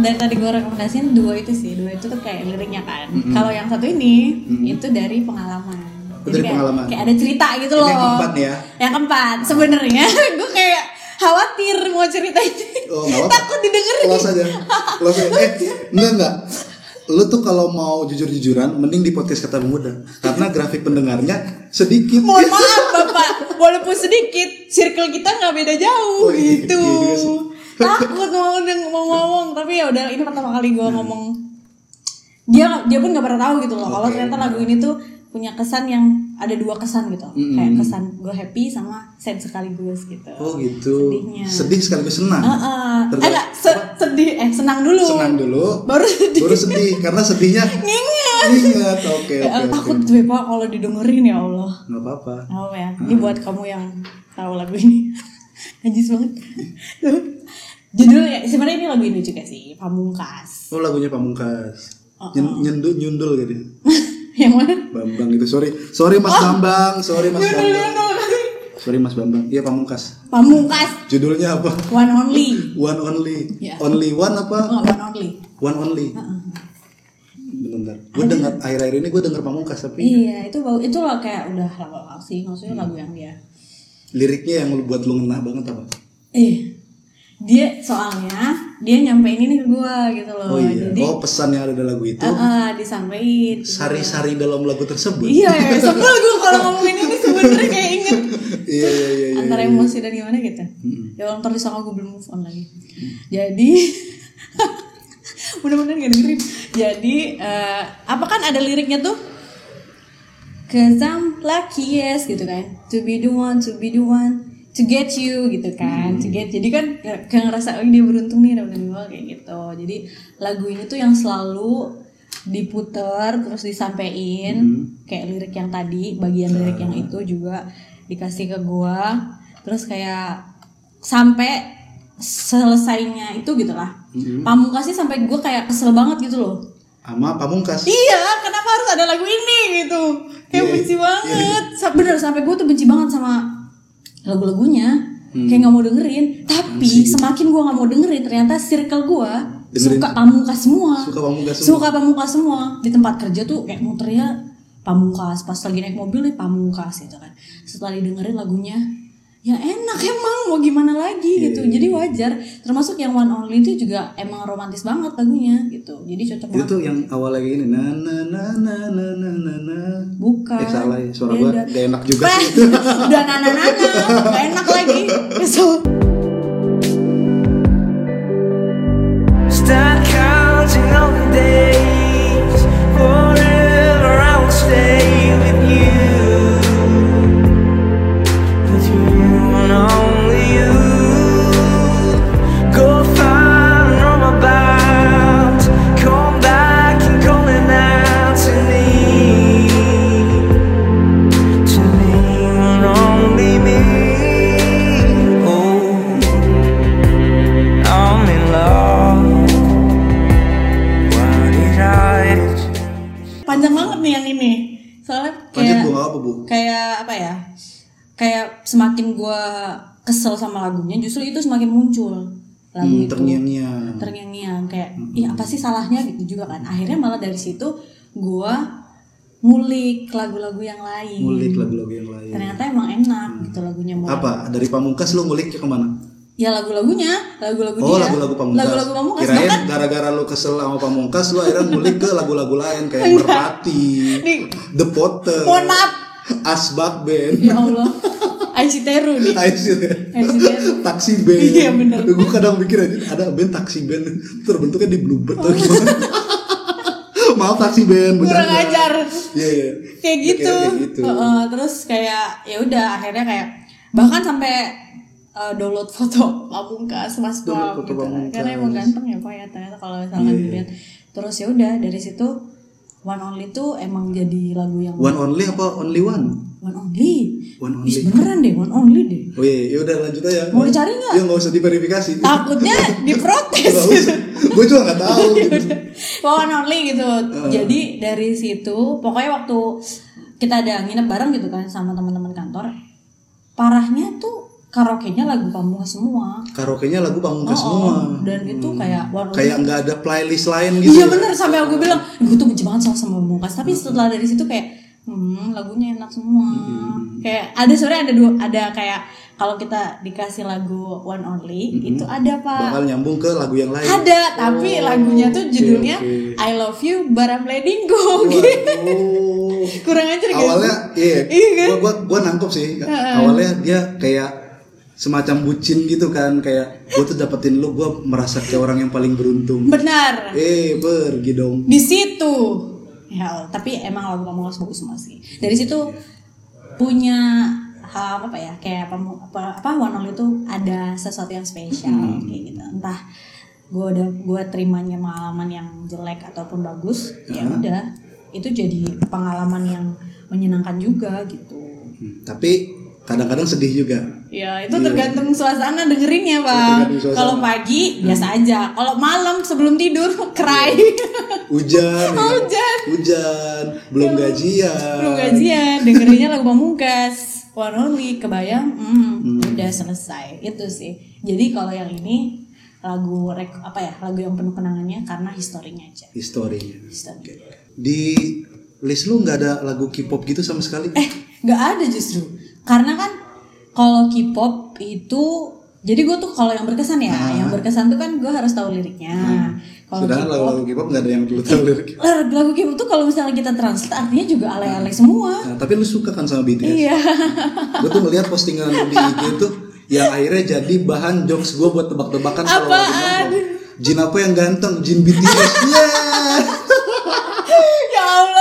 dari tadi gue rekomendasiin dua itu sih dua itu tuh kayak liriknya kan kalau yang satu ini itu dari pengalaman Oh, dari kayak, pengalaman. kayak ada cerita gitu loh yang keempat ya? yang keempat sebenarnya gue kayak khawatir mau cerita itu Oh, nggak apa-apa. takut didengerin Close aja. Close aja. Eh, enggak enggak. Lu tuh kalau mau jujur-jujuran mending di podcast kata pemuda karena grafik pendengarnya sedikit. mohon maaf bapak walaupun sedikit circle kita nggak beda jauh Oh, iya, gitu iya juga sih. Takut mau mau ngomong tapi ya udah ini pertama kali gue ngomong dia dia pun nggak pernah tahu gitu loh kalau Oke. ternyata lagu ini tuh punya kesan yang ada dua kesan gitu Mm-mm. kayak kesan gue happy sama sad sekaligus gitu Oh gitu. Sedihnya. Sedih sekaligus senang. Heeh. Terus- eh enggak, se- sedih eh senang dulu Senang dulu. baru sedih Baru sedih karena sedihnya Nginget. ingat. Oke Ya, oke. takut oke. gue pak kalau didengerin ya Allah Nggak apa-apa. Oh ya, ini buat kamu yang tahu lagu ini. Najis banget. Judulnya sebenarnya ini lagu ini juga sih, Pamungkas. Oh lagunya Pamungkas. Oh, Nyen- nyendul nyundul gitu. yang mana? Bambang itu sorry sorry Mas Bambang sorry Mas Bambang judul. sorry Mas Bambang iya Pamungkas Pamungkas judulnya apa One Only. One Only Ya. Only One apa Oh, One Only. One Only bentar gue dengar akhir-akhir ini gue denger Pamungkas tapi Iya, itu bau itu lah kayak udah lama sih, maksudnya lagu yang dia. liriknya yang lu- buat lu ngena banget apa Eh, dia soalnya dia nyampein ini ke gua gitu loh. Oh iya. jadi Oh pesan yang ada dalam lagu itu? Ah, ah, disampaikan. Gitu. sari-sari dalam lagu tersebut. iya ya sebel gue kalau ngomongin ini sebenernya kayak inget Iya iya iya. iya. antara emosi dan gimana gitu. Ya Allah ntar disangka gue belum move on lagi. Jadi bener-bener gak dengerin. Jadi eh, apa kan ada liriknya tuh? Cause I'm lucky yes gitu kan? To be the one, to be the one To get you gitu kan To get Jadi kan kayak ngerasa Oh dia beruntung nih dapetin gue kayak gitu Jadi lagu ini tuh yang selalu diputer Terus disampein Kayak lirik yang tadi Bagian lirik yang itu juga Dikasih ke gue Terus kayak Sampai selesainya itu gitu lah Pamungkasnya sampai gue kayak kesel banget gitu loh Sama Pamungkas. Iya, kenapa harus ada lagu ini gitu? Kayak Iya, benci iya. banget. Sa- Bener sampai gue tuh benci banget sama lagu-lagunya. Kayak nggak mau dengerin. Tapi semakin gue nggak mau dengerin, ternyata circle gue suka pamungkas semua. Suka Pamungkas semua. Suka pamungkas semua. Di tempat kerja tuh kayak muternya pamungkas. Pas lagi naik mobil nih pamungkas gitu kan. Setelah didengerin lagunya, ya enak emang mau gimana lagi Iya, gitu. Jadi wajar. Termasuk yang One Only itu juga emang romantis banget lagunya gitu. Jadi cocok Itu banget. tuh yang awalnya kayak gini na na na na na na na na. Bukan. Eh salah ya suara Beda. gak enak juga Bah, sih. udah nana-nana, gak enak lagi. Kesel. Kesel sama lagunya, justru itu semakin muncul lagu Hmm, itu. terngiang-ngiang. Terngiang-ngiang kayak, ih apa sih salahnya gitu juga kan. Akhirnya malah dari situ gua ngulik lagu-lagu yang lain. Ngulik lagu-lagu yang lain. Ternyata emang enak gitu lagunya. Mulai- Apa dari Pamungkas lu ngulik ke ke mana? Ya lagu-lagunya, lagu-lagu Oh dia. lagu-lagu Pamungkas. Lagu-lagu Pamungkas. Kirain Bahkan gara-gara lu kesel sama Pamungkas lu akhirnya ngulik ke lagu-lagu lain kayak Merpati, Nih. The Potter, Mohon maaf. Asbak Band, Ya Allah. Aici Teru nih. Aici Teru. Taksi Band. Iya, bener. Gue kadang mikir aja ada band Taksi Band terbentuknya di Bluebird atau gimana. Maaf Taksi Band, Kurang bercanda. ajar. Iya iya. Kayak gitu. Kayak gitu. Heeh, terus kayak ya udah akhirnya kayak bahkan sampai eh, download foto Pamungkas Mas Download foto gitu kan. Karena emang ganteng ya Pak ya ternyata kalau misalkan Iya. dilihat. Terus ya udah dari situ One Only tuh emang jadi lagu yang One only apa only one? One Only. One Ih, only. beneran deh One Only deh. Oh iya, ya udah lanjut aja. Mau dicari nggak? Ya nggak usah diverifikasi. Takutnya diprotes. Gue juga nggak tahu. gitu. One only gitu. Jadi dari situ pokoknya waktu kita ada nginep bareng gitu kan sama teman-teman kantor. Parahnya tuh karaoke-nya lagu pamungkas semua. Karaoke-nya lagu Pamungkas Oh, semua. Dan itu kayak One Only. Kayak nggak ada playlist lain gitu. Iya bener sampai aku bilang, gue tuh benci banget sama pamungkas. Tapi setelah dari situ kayak, hmm lagunya enak semua. Kayak ada sebenarnya ada dua, ada kayak kalau kita dikasih lagu One Only itu ada pak. Bakal nyambung ke lagu yang lain. Ada, tapi lagunya tuh judulnya oke. I Love You But I'm Letting Go gitu. Kurang ajar gitu. awalnya iya, Iya kan? gua, gua gua nangkep sih awalnya dia kayak semacam bucin gitu kan kayak gua tuh dapetin lu gua merasa kayak orang yang paling beruntung Benar. eh pergi dong Di situ. Ya, tapi emang lagu Pamungkas bagus semua sih. Dari situ punya hal apa ya kayak pamu, apa apa One Only itu ada sesuatu yang spesial Hmm. kayak gitu. Entah gue udah gue terimanya pengalaman yang jelek ataupun bagus ya udah itu jadi pengalaman yang menyenangkan juga gitu. Hmm, tapi kadang-kadang sedih juga Ya itu tergantung suasana dengerinnya bang. Kalau pagi biasa aja. Kalau malam sebelum tidur cry. hujan ya kan? Hujan. hujan belum gajian Belum gajian dengerinnya lagu pamungkas. One Only kebayang, hmm, udah selesai itu sih. Jadi kalau yang ini lagu rek apa ya lagu yang penuh kenangannya karena historinya aja. historinya Histori. di list lu nggak ada lagu K-pop gitu sama sekali Eh nggak ada justru karena kan kalau K-pop itu Jadi gue tuh kalau yang berkesan ya, yang berkesan tuh kan gue harus tahu liriknya. Kalau Sedangkan K-pop, nggak ada yang perlu tahu liriknya. lagu lagu K-pop tuh kalau misalnya kita translate artinya juga alay-alay semua. Nah, tapi lu suka kan sama BTS? Iya. gue tuh ngeliat postingan di IG itu yang akhirnya jadi bahan jokes gue buat tebak-tebakan kalau lagi. Jin apa yang ganteng? Jin BTS. Yeah. ya Allah,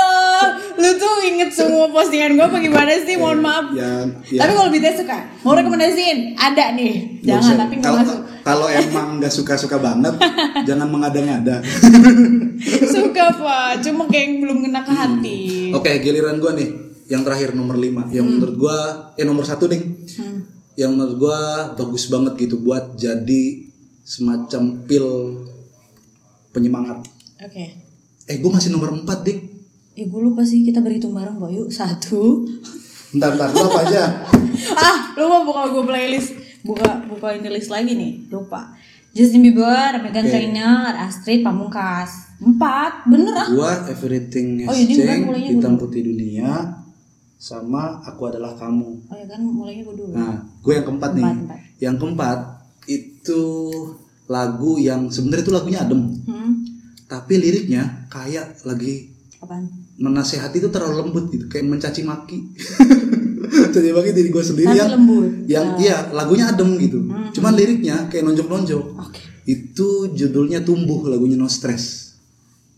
lu tuh inget semua postingan gue apa gimana sih? Mohon maaf. Yang ya. Tapi kalau BTS suka, mau rekomendasiin? Ada nih. Jangan tapi nggak kalau masuk. kalau emang nggak suka-suka banget, jangan mengada-ngada. Suka pak, cuma kayak belum kena ke hati. Oke, giliran gue nih. Yang terakhir nomor 5 Yang menurut gue Eh nomor satu nih Hmm. Yang menurut gue Bagus banget gitu Buat jadi Semacam pil Penyemangat Oke. Eh gue masih nomor 4 dik Eh gue lupa sih kita berhitung bareng Boy yuk Satu Bentar, bentar, lu apa aja? Ah lupa buka gue playlist Buka buka ini list lagi nih Lupa Justin Bieber, Meghan Oke. Trainor, Astrid Pamungkas Empat, bener ah Gue Everything Has Oh, bukan Changed Hitam dulu. Putih Dunia Sama Aku Adalah Kamu Oh ya kan mulainya gue dulu Nah, gue yang keempat nih. Keempat, keempat. Yang keempat itu lagu yang sebenarnya itu lagunya adem, hmm, tapi liriknya kayak lagi Apaan? Menasehati itu terlalu lembut gitu, kayak mencaci maki. Mencaci maki diri gue sendiri Tapi yang lembut. Hmm. yang iya lagunya adem gitu. Cuman liriknya kayak nonjok-nonjok. Oke Itu judulnya Tumbuh lagunya No Stress.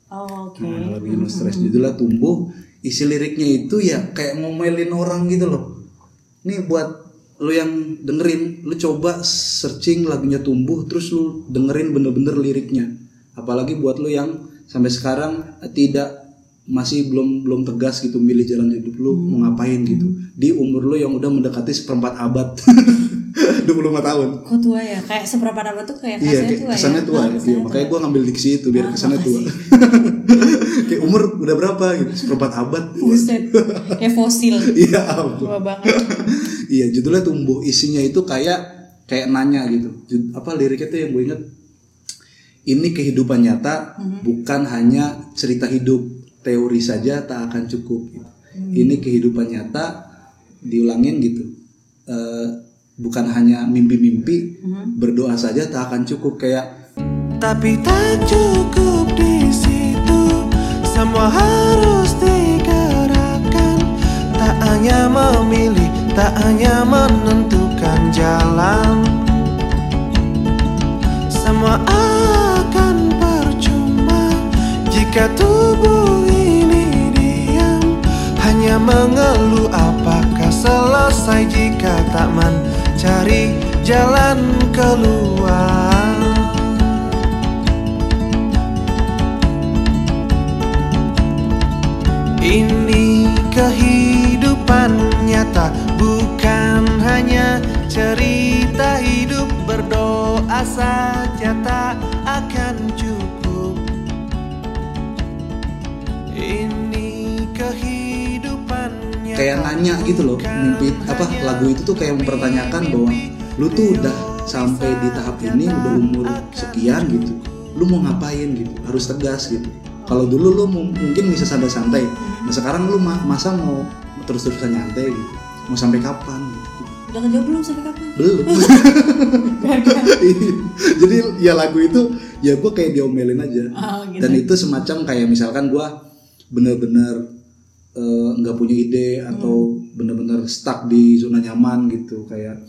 Oh, Oke Nah, lagunya No Stress judulnya Tumbuh. Isi liriknya itu ya kayak ngomelin orang gitu loh. Nih buat lu yang dengerin, lu coba searching lagunya Tumbuh terus lu dengerin bener-bener liriknya. Apalagi buat lu yang sampai sekarang tidak masih belum belum tegas gitu milih jalan hidup lu mau ngapain gitu. Di umur lu yang udah mendekati seperempat abad. 25 tahun. Kok tua ya? Kayak seberapa abad tuh kayak Iya, kesannya kayak tua kesannya ya? tua. Ah, Iya, kesannya makanya tua. gue ngambil diksi itu biar Ah, kesannya tua. kayak umur udah berapa gitu? Seperempat abad. Buset Kayak fosil Iya. Tua banget Iya, judulnya tumbuh. Isinya itu kayak kayak nanya gitu. Apa liriknya tuh yang gue inget? Ini kehidupan nyata, bukan hanya cerita hidup. Teori saja tak akan cukup. gitu. Ini kehidupan nyata, diulangin gitu. Eh, bukan hanya mimpi-mimpi, berdoa saja tak akan cukup. Kayak Tapi tak cukup di situ Semua harus digerakkan Tak hanya memilih Tak hanya menentukan jalan Semua akan percuma Jika tubuh Hanya mengeluh apakah selesai Jika tak mencari jalan keluar? Ini kehidupan nyata Bukan hanya cerita hidup Berdoa saja tak akan cukup kayak nanya gitu loh mimpi apa lagu itu tuh kayak mempertanyakan bahwa lu tuh udah sampai di tahap ini udah umur sekian gitu lu mau ngapain gitu harus tegas gitu kalau dulu lu mu- mungkin bisa santai-santai nah sekarang lu ma- masa mau terus-terusan nyantai gitu mau sampai kapan gitu. Udah kejawab belum sampai kapan? belum jadi ya lagu itu ya gue kayak diomelin aja Oh, gitu. dan itu semacam kayak misalkan gue bener-bener eh, nggak punya ide atau bener-bener stuck di zona nyaman gitu kayak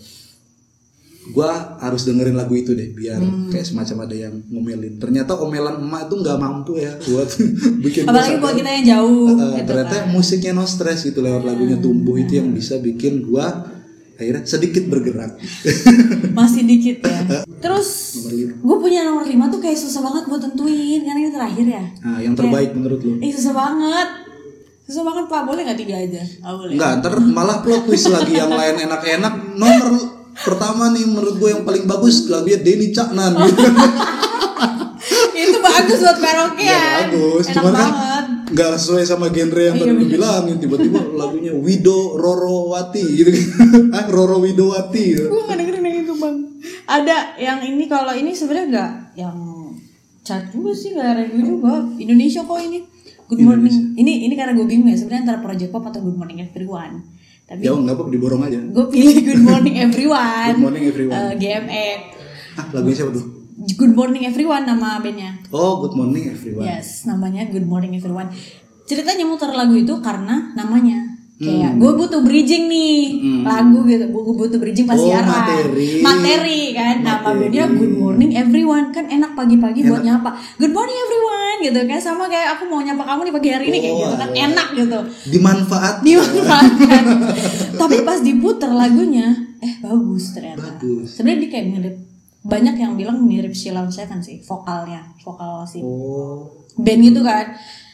gue harus dengerin lagu itu deh biar kayak semacam ada yang ngomelin. Ternyata omelan emak tuh nggak mampu ya buat bikin Apalagi buat kita yang jauh Eh, gitu ternyata kan. musiknya no stress gitu lewat lagunya. Tumbuh itu yang bisa bikin gua akhirnya sedikit bergerak. Masih dikit ya. Terus lima. Gue punya nomor 5 tuh kayak susah banget buat tentuin Karena ini terakhir ya? Nah yang terbaik menurut lu? Eh susah banget Susah banget pak Boleh gak tiga aja? Oh, boleh. Enggak, ntar malah plot twist lagi yang lain enak-enak. Nomor pertama nih menurut gue yang paling bagus lagunya Denny Caknan. Gitu. Itu bagus buat karaoke Ya. bagus, Enak cuman kan banget. nggak sesuai sama genre yang Iya, tadi bilangin. Tiba-tiba lagunya Wido Rorowati gitu. Ah Roro Widowati gitu. Gue gak dengerin yang itu bang. Ada yang ini Kalau ini sebenarnya gak Yang chart juga sih Gak review juga. Indonesia kok ini Good morning Ini ini karena gue bingung ya Sebenarnya antara Project Pop atau Good Morning Everyone Tapi Ya nggak apa diborong aja. gue pilih Good Morning Everyone. Good Morning Everyone. Eh, GMX. Ah, lagunya siapa tuh? Good Morning Everyone nama bandnya. Oh, Good Morning Everyone. Yes, namanya Good Morning Everyone. Ceritanya muter lagu itu karena namanya. Hmm. Kayak gue butuh bridging nih lagu gitu, gue butuh bridging pas Oh, siaran. materi. Materi kan, nama bandnya Good Morning Everyone kan enak pagi-pagi buat nyapa. Good morning everyone gitu kan, sama kayak aku mau nyapa kamu di pagi hari ini kayak Oh, gitu kan alah. enak gitu. Dimanfaat. Dimanfaatkan. Tapi pas diputer lagunya, eh bagus ternyata. Bagus. Sebenarnya dia kayak mirip banyak yang bilang mirip Sheila Seven sih vokalnya, vokal si Oh. band gitu kan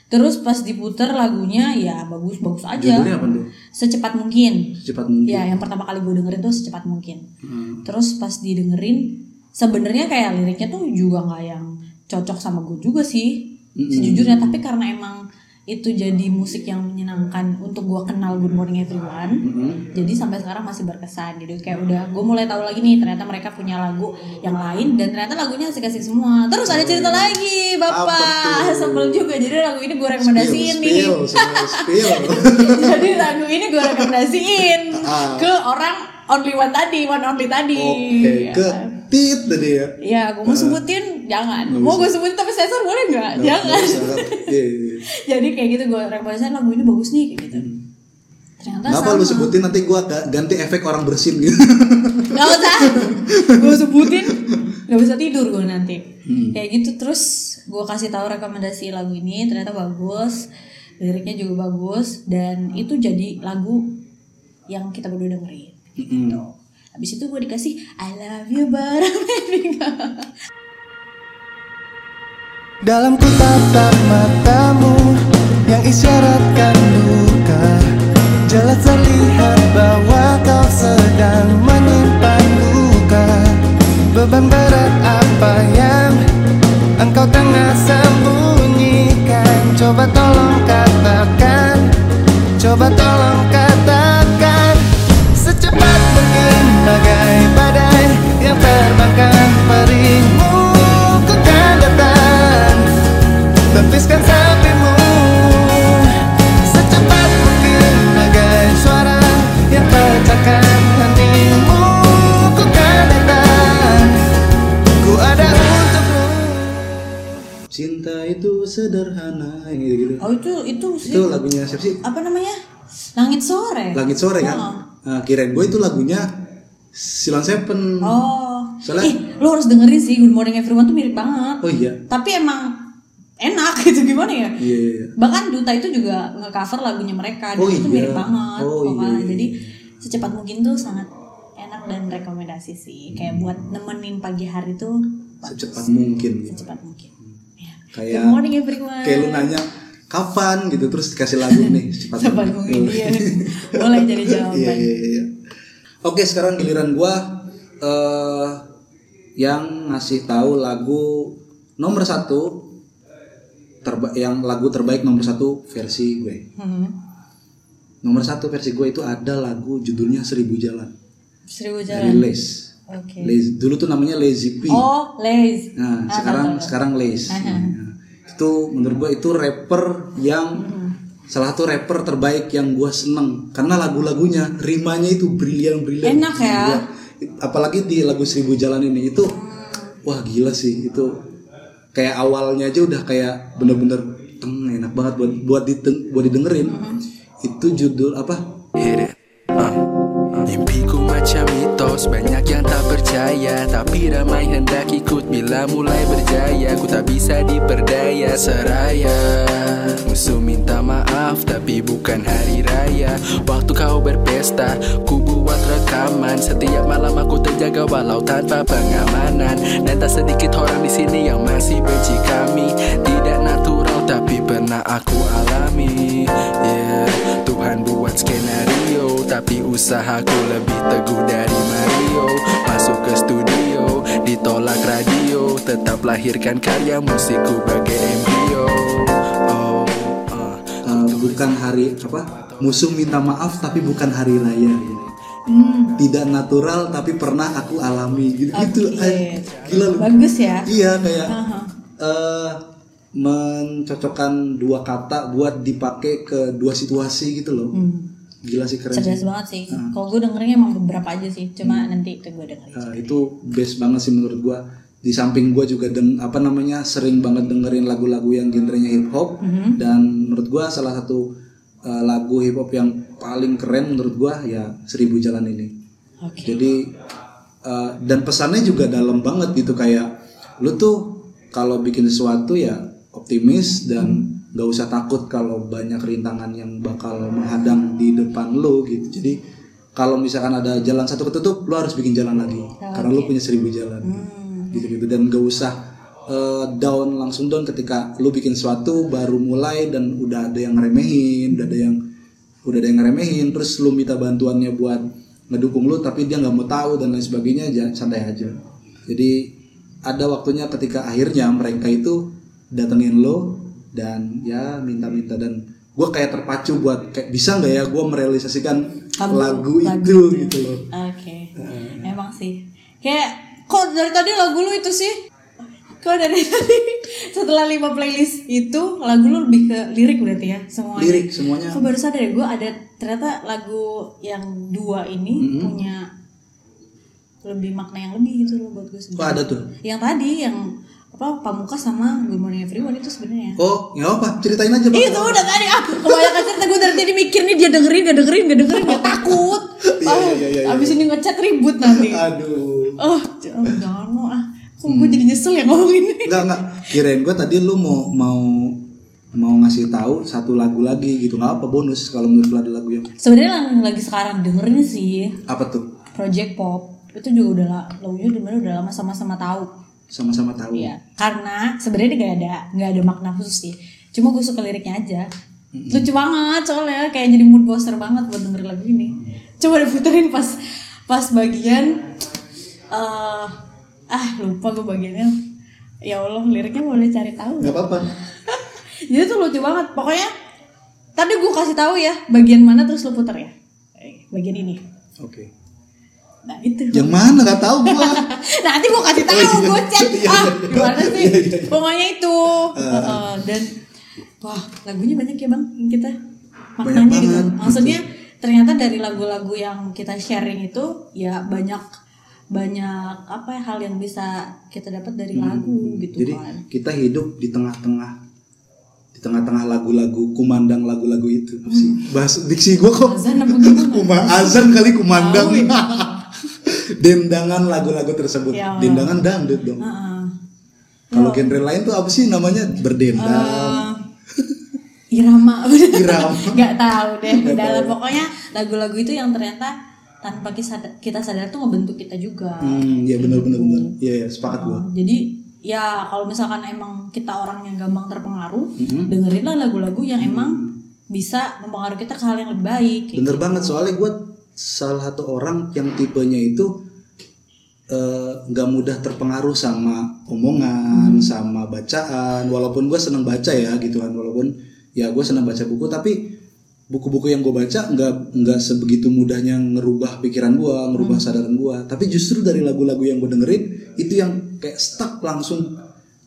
terus pas diputer lagunya ya bagus bagus aja Judulnya apa tuh? secepat mungkin Secepat mungkin. ya yang pertama kali gue dengerin tuh secepat mungkin Hmm. terus pas didengerin sebenarnya kayak liriknya tuh juga nggak yang cocok sama gue juga sih sejujurnya tapi karena emang itu jadi musik yang menyenangkan untuk gue kenal Good Morning Everyone. Mm-mm. jadi sampai sekarang masih berkesan. Jadi kayak udah gue mulai tahu lagi nih ternyata mereka punya lagu yang lain dan ternyata lagunya asik-asik semua. Terus ada cerita lagi Apa bapak sebel juga. Jadi lagu ini gue rekomendasiin nih. Spill, spill, spill. jadi lagu ini gue rekomendasiin Ah. ke orang only one tadi one only tadi. Oke, Ya ke tit tadi ya. ya gue mau sebutin jangan. Mau gue sebutin tapi sensor boleh nggak? Jangan. Iya, iya, iya. Jadi kayak gitu gue rekomendasiin lagu ini bagus nih kayak gitu. Ternyata Kenapa sama. lu sebutin? Nanti ga- ganti efek orang bersin gitu. Gak usah. Gue sebutin. Gak bisa tidur gue nanti. Hmm. Kayak gitu terus Gue kasih tahu rekomendasi lagu ini Ternyata bagus. Liriknya juga bagus Dan itu jadi lagu Yang kita berdua dengerin Mm-mm. Habis itu gue dikasih I love you but I'm having a Dalam ku tatap matamu yang isyaratkan duka Jelas terlihat bahwa kau sedang menyimpan luka. Beban berat apa yang engkau tengah sembunyikan Oh itu itu sih Itu lagunya siapa sih? Apa namanya Langit sore Langit sore kan? Oh. Nah, kirain gue itu lagunya Silon Seven. Oh Soalnya- Ih lo harus dengerin sih Good Morning Everyone tuh mirip banget Oh iya. Tapi emang enak gitu gimana ya Iya, iya, iya. bahkan Duta itu juga nge-cover lagunya mereka dan Oh, itu iya. mirip banget Oh, iya, iya. jadi secepat mungkin tuh sangat enak dan rekomendasi sih kayak buat nemenin pagi hari tuh Secepat mungkin. secepat mungkin ya. Kayak Good morning everyone kayak lu nanya kapan gitu terus dikasih lagu nih mungkin iya boleh jadi jawaban Iya, iya, iya. Oke, sekarang giliran gua eh yang ngasih tahu lagu nomor satu terba yang lagu terbaik nomor satu versi gue. Hmm. Nomor satu versi gue itu ada lagu judulnya Seribu Jalan seribu dari jalan Les. oke Les- Dulu tuh namanya Lazy P. oh Les Nah, Ah, sekarang tahu, tahu. sekarang Les. Nah, itu menurut gue itu rapper yang Hmm. salah satu rapper terbaik yang gue seneng karena lagu-lagunya rimanya itu brilian brilian. Enak ya. Gila. Apalagi di lagu Seribu Jalan ini itu wah gila sih itu kayak awalnya aja udah kayak bener-bener teng enak banget buat buat diten- buat didengerin. Hmm. Itu judul apa? Hit it. Uh. Mimpiku macam mitos Banyak percaya Tapi ramai hendak ikut. Bila mulai berjaya Ku tak bisa diperdaya Seraya. Musuh minta maaf Tapi bukan hari raya. Waktu kau berpesta Ku buat rekaman. Setiap malam aku terjaga Walau tanpa pengamanan. Dan tak sedikit orang di sini Yang masih benci kami. Tidak natural Tapi pernah aku alami. Yeah Tuhan buat skenario Tapi usahaku lebih teguh dari Mario Masuk ke studio Ditolak radio Tetap lahirkan karya musikku bagai embrio Oh, uh. Eh, bukan hari apa? Musuh minta maaf tapi bukan hari raya. Hmm. Tidak natural tapi pernah aku alami gitu gitu. Oke. Gila lu. bagus ya Iya kayak Aha. eh mencocokkan dua kata buat dipakai ke dua situasi gitu loh. Hmm. Gila sih keren cerdas sih. banget sih. Kalau gue dengerinnya emang beberapa aja sih cuma nanti itu gue dengerin Uh, itu best banget sih menurut gua. Di samping gua juga deng apa namanya sering banget dengerin lagu-lagu yang genrenya hip hop dan menurut gua salah satu uh, lagu hip hop yang paling keren menurut gua ya Seribu Jalan ini. Oke. Jadi uh, dan pesannya juga dalam banget gitu. Kayak lu tuh kalau bikin sesuatu ya optimis dan nggak usah takut kalau banyak rintangan yang bakal menghadang di depan lu gitu. Jadi kalau misalkan ada jalan satu ketutup lu harus bikin jalan lagi. Karena lu punya seribu jalan. Gitu gitu dan gak usah uh, down langsung down ketika lu bikin sesuatu baru mulai dan udah ada yang ngeremehin udah ada yang udah ada yang ngeremehin terus lu minta bantuannya buat ngedukung lu tapi dia nggak mau tahu dan lain sebagainya jangan santai aja. Jadi ada waktunya ketika akhirnya mereka itu datengin lo dan ya minta-minta dan gue kayak terpacu buat kayak bisa nggak ya gue merealisasikan lagu, itu? gitu loh. Oke. Emang sih. Kayak kok dari tadi lagu lu itu sih? Kok dari tadi setelah lima playlist itu lagu lu lebih ke lirik berarti ya semuanya? Lirik semuanya. Aku baru sadar ya gue ada ternyata lagu yang dua ini punya lebih makna yang lebih gitu loh buat gue kok sebenarnya. ada tuh? Yang tadi yang apa Pamungkas sama Good Morning Everyone itu sebenarnya. oh nggak apa ceritain aja Bang. Itu udah tadi ah kebanyakan cerita gue dari tadi mikir nih dia dengerin gak dengerin gak dengerin gak takut. Iya, iya, iya, iya. Abis ini ngechat ribut nanti. aduh Oh jangan jangan mau ah. Kok gue jadi nyesel ya ngomong ini. nggak nggak kirain gue tadi lu mau mau mau ngasih tahu satu lagu lagi gitu nggak apa bonus kalau menurut lu ada lagu yang Sebenarnya yang lagi sekarang dengerin sih apa tuh Project Pop itu juga udah la- lagunya udah udah lama sama-sama tahu. Sama-sama tahu Iya, karena sebenarnya nggak ada nggak ada makna khusus sih. Cuma gue suka liriknya aja. Lucu banget soalnya kayak jadi mood booster banget buat dengerin lagu ini. Coba diputerin pas pas bagian eh ah lupa gue bagiannya. Ya Allah liriknya boleh cari tahu. nggak apa-apa Jadi tuh lucu banget. Pokoknya tadi gue kasih tahu ya bagian mana terus lu puter ya. Eh, Bagian ini. oke Nah itu. yang mana nggak tahu gua Nanti gue kasih tahu, Oh, iya. gue chat. Iya, ah, iya. gimana sih? Iya, iya. Pokoknya itu. Heeh, dan wah, lagunya banyak ya bang, yang kita maknanya Banyak gitu. banget. Maksudnya ternyata dari lagu-lagu yang kita sharing itu ya banyak banyak apa ya hal yang bisa kita dapat dari lagu gitu Hmm. jadi kan. kita hidup di tengah-tengah di tengah-tengah lagu-lagu kumandang lagu-lagu itu sih bahas diksi gua kok Azan apa gimana? Kuma, azan kali kumandang. Dendangan lagu-lagu tersebut. Ya. Allah. dendangan dangdut dong. Heeh. kalau genre lain tuh apa sih? Namanya berdendang Eh, irama. Irama. nggak tahu deh Nggak dalam tahu. pokoknya lagu-lagu itu yang ternyata tanpa kita sadar, tuh ngebentuk kita juga. Hmm ya benar benar benar. Iya ya, sepakat gua. Oh, jadi ya kalau misalkan emang kita orang yang gampang terpengaruh Mm-hmm. dengerinlah lagu-lagu yang emang bisa mempengaruhi kita ke hal yang lebih baik bener banget soalnya gua salah satu orang yang tipenya itu eh, nggak mudah terpengaruh sama omongan, sama bacaan. Walaupun gue seneng baca ya gitu kan, walaupun ya gue seneng baca buku, tapi buku-buku yang gue baca nggak nggak sebegitu mudahnya ngerubah pikiran gue, ngerubah sadaran gue. Tapi justru dari lagu-lagu yang gue dengerin itu yang kayak stuck langsung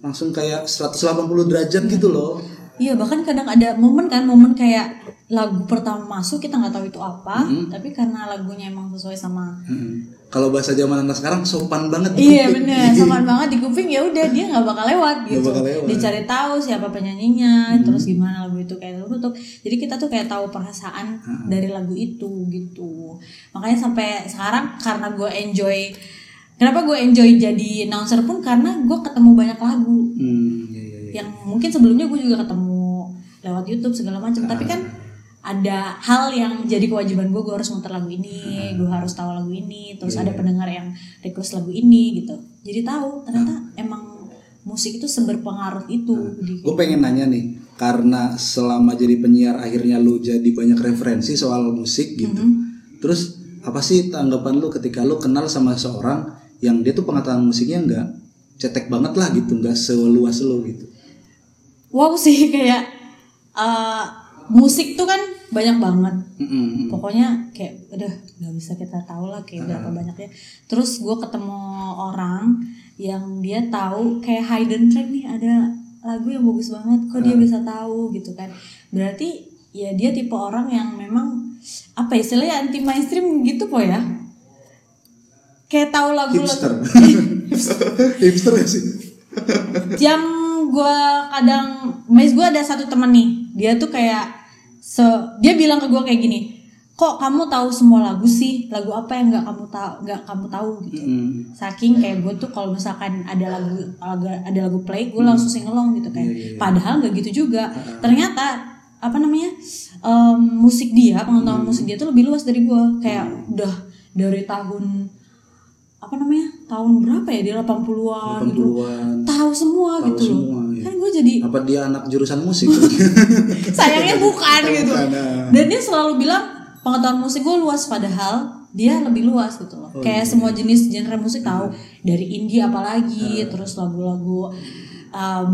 langsung kayak 180 derajat gitu loh. Iya bahkan kadang ada momen kan momen kayak lagu pertama masuk kita nggak tahu itu apa tapi karena lagunya emang sesuai sama Mm-mm. Kalau bahasa zaman anak sekarang sopan banget. di iya bener. Sopan banget di kuping ya udah dia nggak bakal lewat gitu. bakal lewat. dicari tahu siapa penyanyinya terus gimana lagu itu kayak tertutup jadi kita tuh kayak tahu perasaan dari lagu itu gitu. Makanya sampai sekarang karena gue enjoy kenapa gue enjoy jadi announcer pun karena gue ketemu banyak lagu. Hmm, iya, iya, iya. yang mungkin sebelumnya gue juga ketemu lewat YouTube segala macam. Tapi kan ada hal yang jadi kewajiban gue gue harus muter lagu ini gue harus tahu lagu ini terus ada pendengar yang request lagu ini gitu. Jadi tahu ternyata emang musik itu seberpengaruh itu di Gue pengen nanya nih, karena selama jadi penyiar akhirnya lu jadi banyak referensi soal musik gitu. Terus apa sih tanggapan lu ketika lu kenal sama seorang yang dia tuh pengetahuan musiknya nggak cetek banget lah gitu, nggak seluas lu gitu. wow sih kayak eh, musik tuh kan banyak banget. Mm-mm. pokoknya kayak udah nggak bisa kita tahu lah kayak berapa banyaknya. Terus gue ketemu orang yang dia tahu kayak hidden track nih ada lagu yang bagus banget kok dia bisa tahu gitu kan. Berarti ya dia tipe orang yang memang apa ya istilahnya anti mainstream gitu po ya? Kayak tahu lagu hipster. Hipster ya sih? Jam gue kadang mes gue ada satu temen nih dia tuh kayak se dia bilang ke gue kayak gini kok kamu tahu semua lagu sih? Lagu apa yang nggak kamu tahu nggak kamu tahu? Gitu. Hmm. saking kayak gue tuh kalau misalkan ada lagu ada lagu play gue langsung singelong gitu kayak padahal nggak gitu juga. Ternyata apa namanya em, musik dia pengetahuan musik dia tuh lebih luas dari gue kayak udah dari tahun apa namanya tahun berapa ya? Dia 80-an gitu. 80-an. tahu semua Tahu gitu loh semua, iya. kan gue jadi apa dia anak jurusan musik? Sayangnya bukan gitu. Bukan, ah. dan dia selalu bilang pengetahuan musik gue luas padahal dia lebih luas gitu loh. Oh, kayak iya. semua jenis genre musik tahu dari indie apalagi terus lagu-lagu um,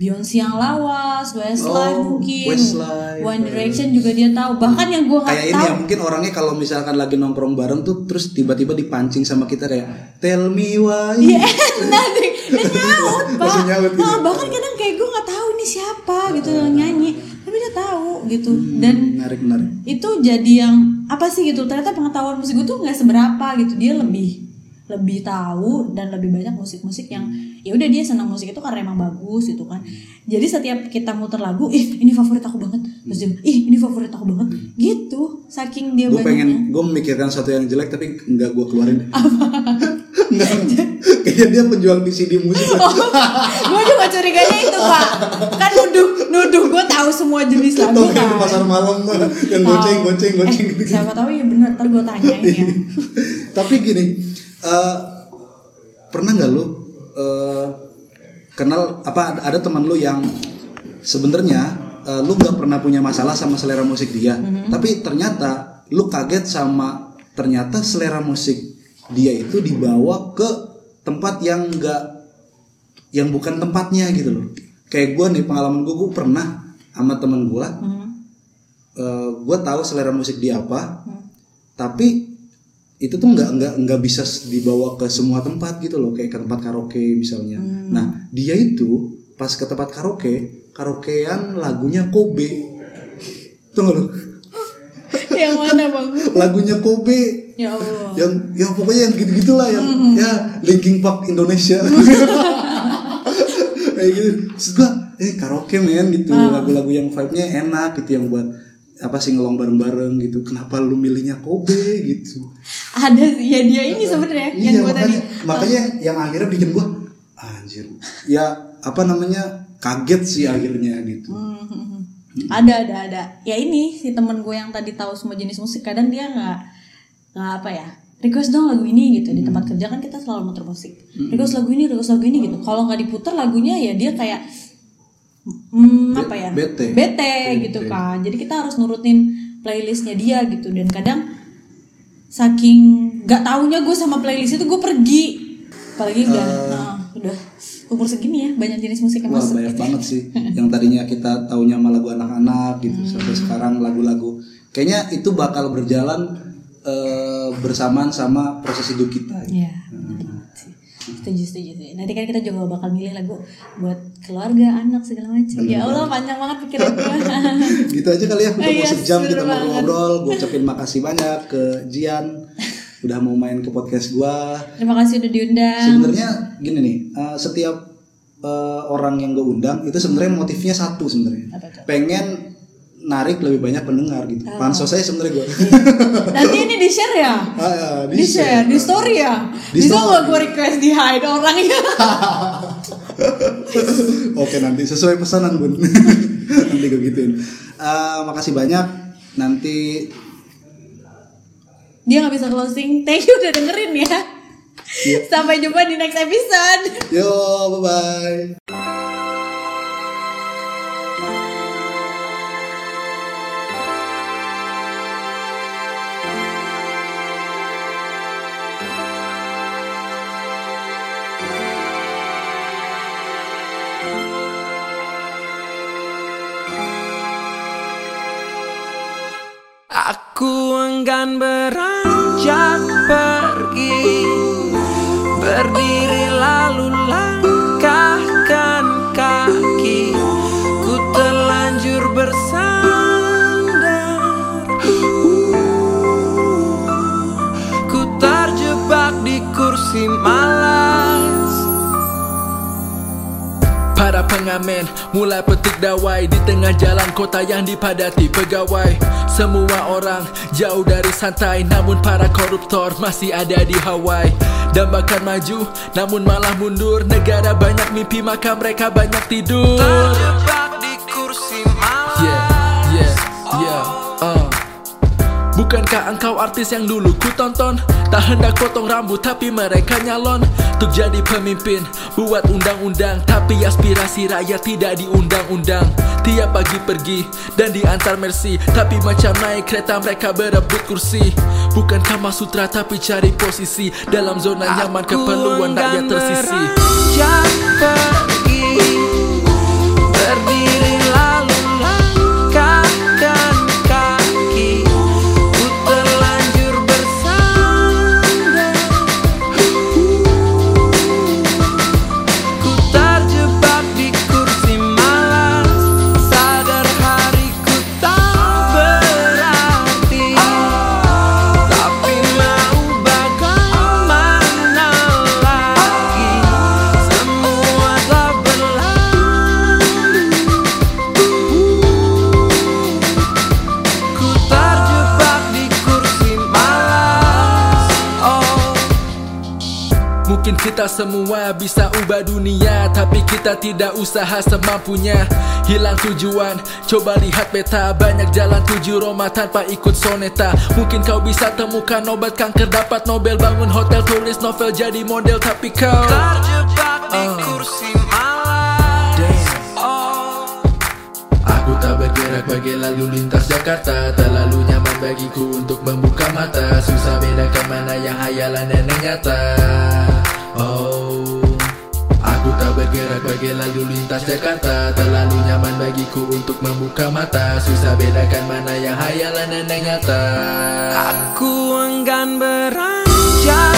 Beyonce yang lawas Westlife Oh, mungkin Westlife. One Direction juga dia tahu bahkan yang gue nggak kayak ini ya mungkin orangnya kalau misalkan lagi nongkrong bareng tuh terus tiba-tiba dipancing sama kita kayak tell me why. Iya, nah, dia dia nyaut, Pak. Nyaut gitu. Nah, bahkan kadang kayak gue nggak tahu ini siapa gitu yang nyanyi, tapi dia tahu gitu. Dan menarik menarik. itu jadi yang apa sih gitu? Ternyata pengetahuan musik gue tuh nggak seberapa gitu. Dia lebih lebih tahu dan lebih banyak musik-musik yang ya udah dia senang musik itu karena emang bagus gitu kan. Jadi setiap kita muter lagu ih ini favorit aku banget. Terus dia ih ini favorit aku banget. Gitu saking dia gue pengen gue memikirkan sesuatu yang jelek tapi nggak gue keluarin Kayaknya dia penjual VCD musik gue juga curiganya itu pak. Kan nuduh nuduh gue tahu semua jenis lagu Tau kan. di pasar malam yang goceng goceng goceng eh, gitu siapa tahu ya benar ntar gue tanyain ya. Tapi gini eh, pernah nggak lu eh, kenal apa ada teman lu yang sebenarnya eh, lu nggak pernah punya masalah sama selera musik dia tapi ternyata lu kaget sama ternyata selera musik dia itu dibawa ke tempat yang enggak yang bukan tempatnya gitu loh. Kayak gue nih pengalaman gue gue pernah sama temen gue Hmm. gue tahu selera musik dia apa tapi itu tuh nggak nggak nggak bisa dibawa ke semua tempat gitu loh kayak ke tempat karaoke misalnya. Nah dia itu pas ke tempat karaoke karaokean lagunya Kobe. Tunggu lo yang mana bang? Lagunya Kobe. Ya allah. Yang ya pokoknya yang gitu gitulah yang ya Linkin Park Indonesia. Kayak gitu. Terus gua eh karaoke men gitu. Lagu-lagu yang vibe-nya enak gitu yang buat apa sih ngelong bareng-bareng gitu. Kenapa lu milihnya Kobe? gitu. Ada sih ya dia ini sebenarnya yang iya gue tadi. makanya makanya yang akhirnya bikin gua anjir. Ya apa namanya kaget sih akhirnya gitu. Hmm, hmm, hmm. ada ada ada. Ya ini si temen gue yang tadi tahu semua jenis musik kadang dia nggak nggak apa ya request dong lagu ini gitu. Di tempat kerja kan kita selalu muter musik. Request lagu ini request lagu ini gitu. Kalau nggak diputar lagunya ya dia kayak hmm, apa ya? bete. bete gitu kan. Jadi kita harus nurutin playlistnya dia gitu. Dan kadang saking nggak taunya gue sama playlist itu gue pergi. Apalagi udah nah, udah umur segini ya banyak jenis musik yang Wah masuk banyak banget sih yang tadinya kita taunya sama lagu anak-anak gitu sampai sekarang lagu-lagu kayaknya itu bakal berjalan eh, bersamaan sama proses hidup kita. Iya. Setuju, setuju, setuju. Nanti kan kita juga bakal milih lagu buat keluarga, anak segala macam. Ya Allah, panjang banget pikiran gue. gitu aja kali ya udah Iya, mau sejam kita ngobrol-ngobrol. Gue ucapin makasih banyak ke Jian udah mau main ke podcast gua. Terima kasih udah diundang. Sebenarnya gini nih, eh, setiap eh, orang yang gue undang itu sebenarnya motifnya satu sebenarnya. Pengen narik lebih banyak pendengar gitu. Oh. Pansos saya sebenarnya gue. Nanti ini di share ya? Ah, Di share, di story ya? Di Bisa nggak gue request di hide orangnya? Oke nanti sesuai pesanan bun. nanti gue gituin. Eh, makasih banyak. Nanti Dia nggak bisa closing. Thank you udah dengerin ya. Sampai jumpa di next episode. yo bye bye. Aku enggan beranjak pergi. Berdiri lalu Mulai petik dawai Di tengah jalan kota yang dipadati pegawai. Semua orang jauh dari santai Namun para koruptor masih ada di Hawaii. Dan bahkan maju namun malah mundur. Negara banyak mimpi maka mereka banyak tidur Bukankah engkau artis yang dulu ku tonton? Tak hendak potong rambut tapi mereka nyalon. Untuk jadi pemimpin Buat undang-undang. Tapi aspirasi rakyat tidak diundang-undang. Tiap pagi pergi dan diantar mercy Tapi macam naik kereta mereka berebut kursi. Bukankah Masutra tapi cari posisi Dalam zona nyaman keperluan rakyat tersisi? beranjak kita semua bisa ubah dunia Tapi kita tidak usaha semampunya. Hilang tujuan Coba lihat peta. Banyak jalan tuju Roma tanpa ikut soneta. Mungkin kau bisa temukan obat kanker Dapat Nobel. Bangun hotel tulis novel jadi model Tapi kau Terjebak di Oh. kursi Oh. Aku tak bergerak bagai lalu lintas Jakarta. Terlalu nyaman bagiku untuk membuka mata. Susah bedakan mana yang hayalan dan yang nyata Oh Aku tak bergerak bagai lalu lintas Jakarta. Terlalu nyaman bagiku untuk membuka mata. Susah bedakan mana yang hayalan dan yang nyata. Aku enggan beranjak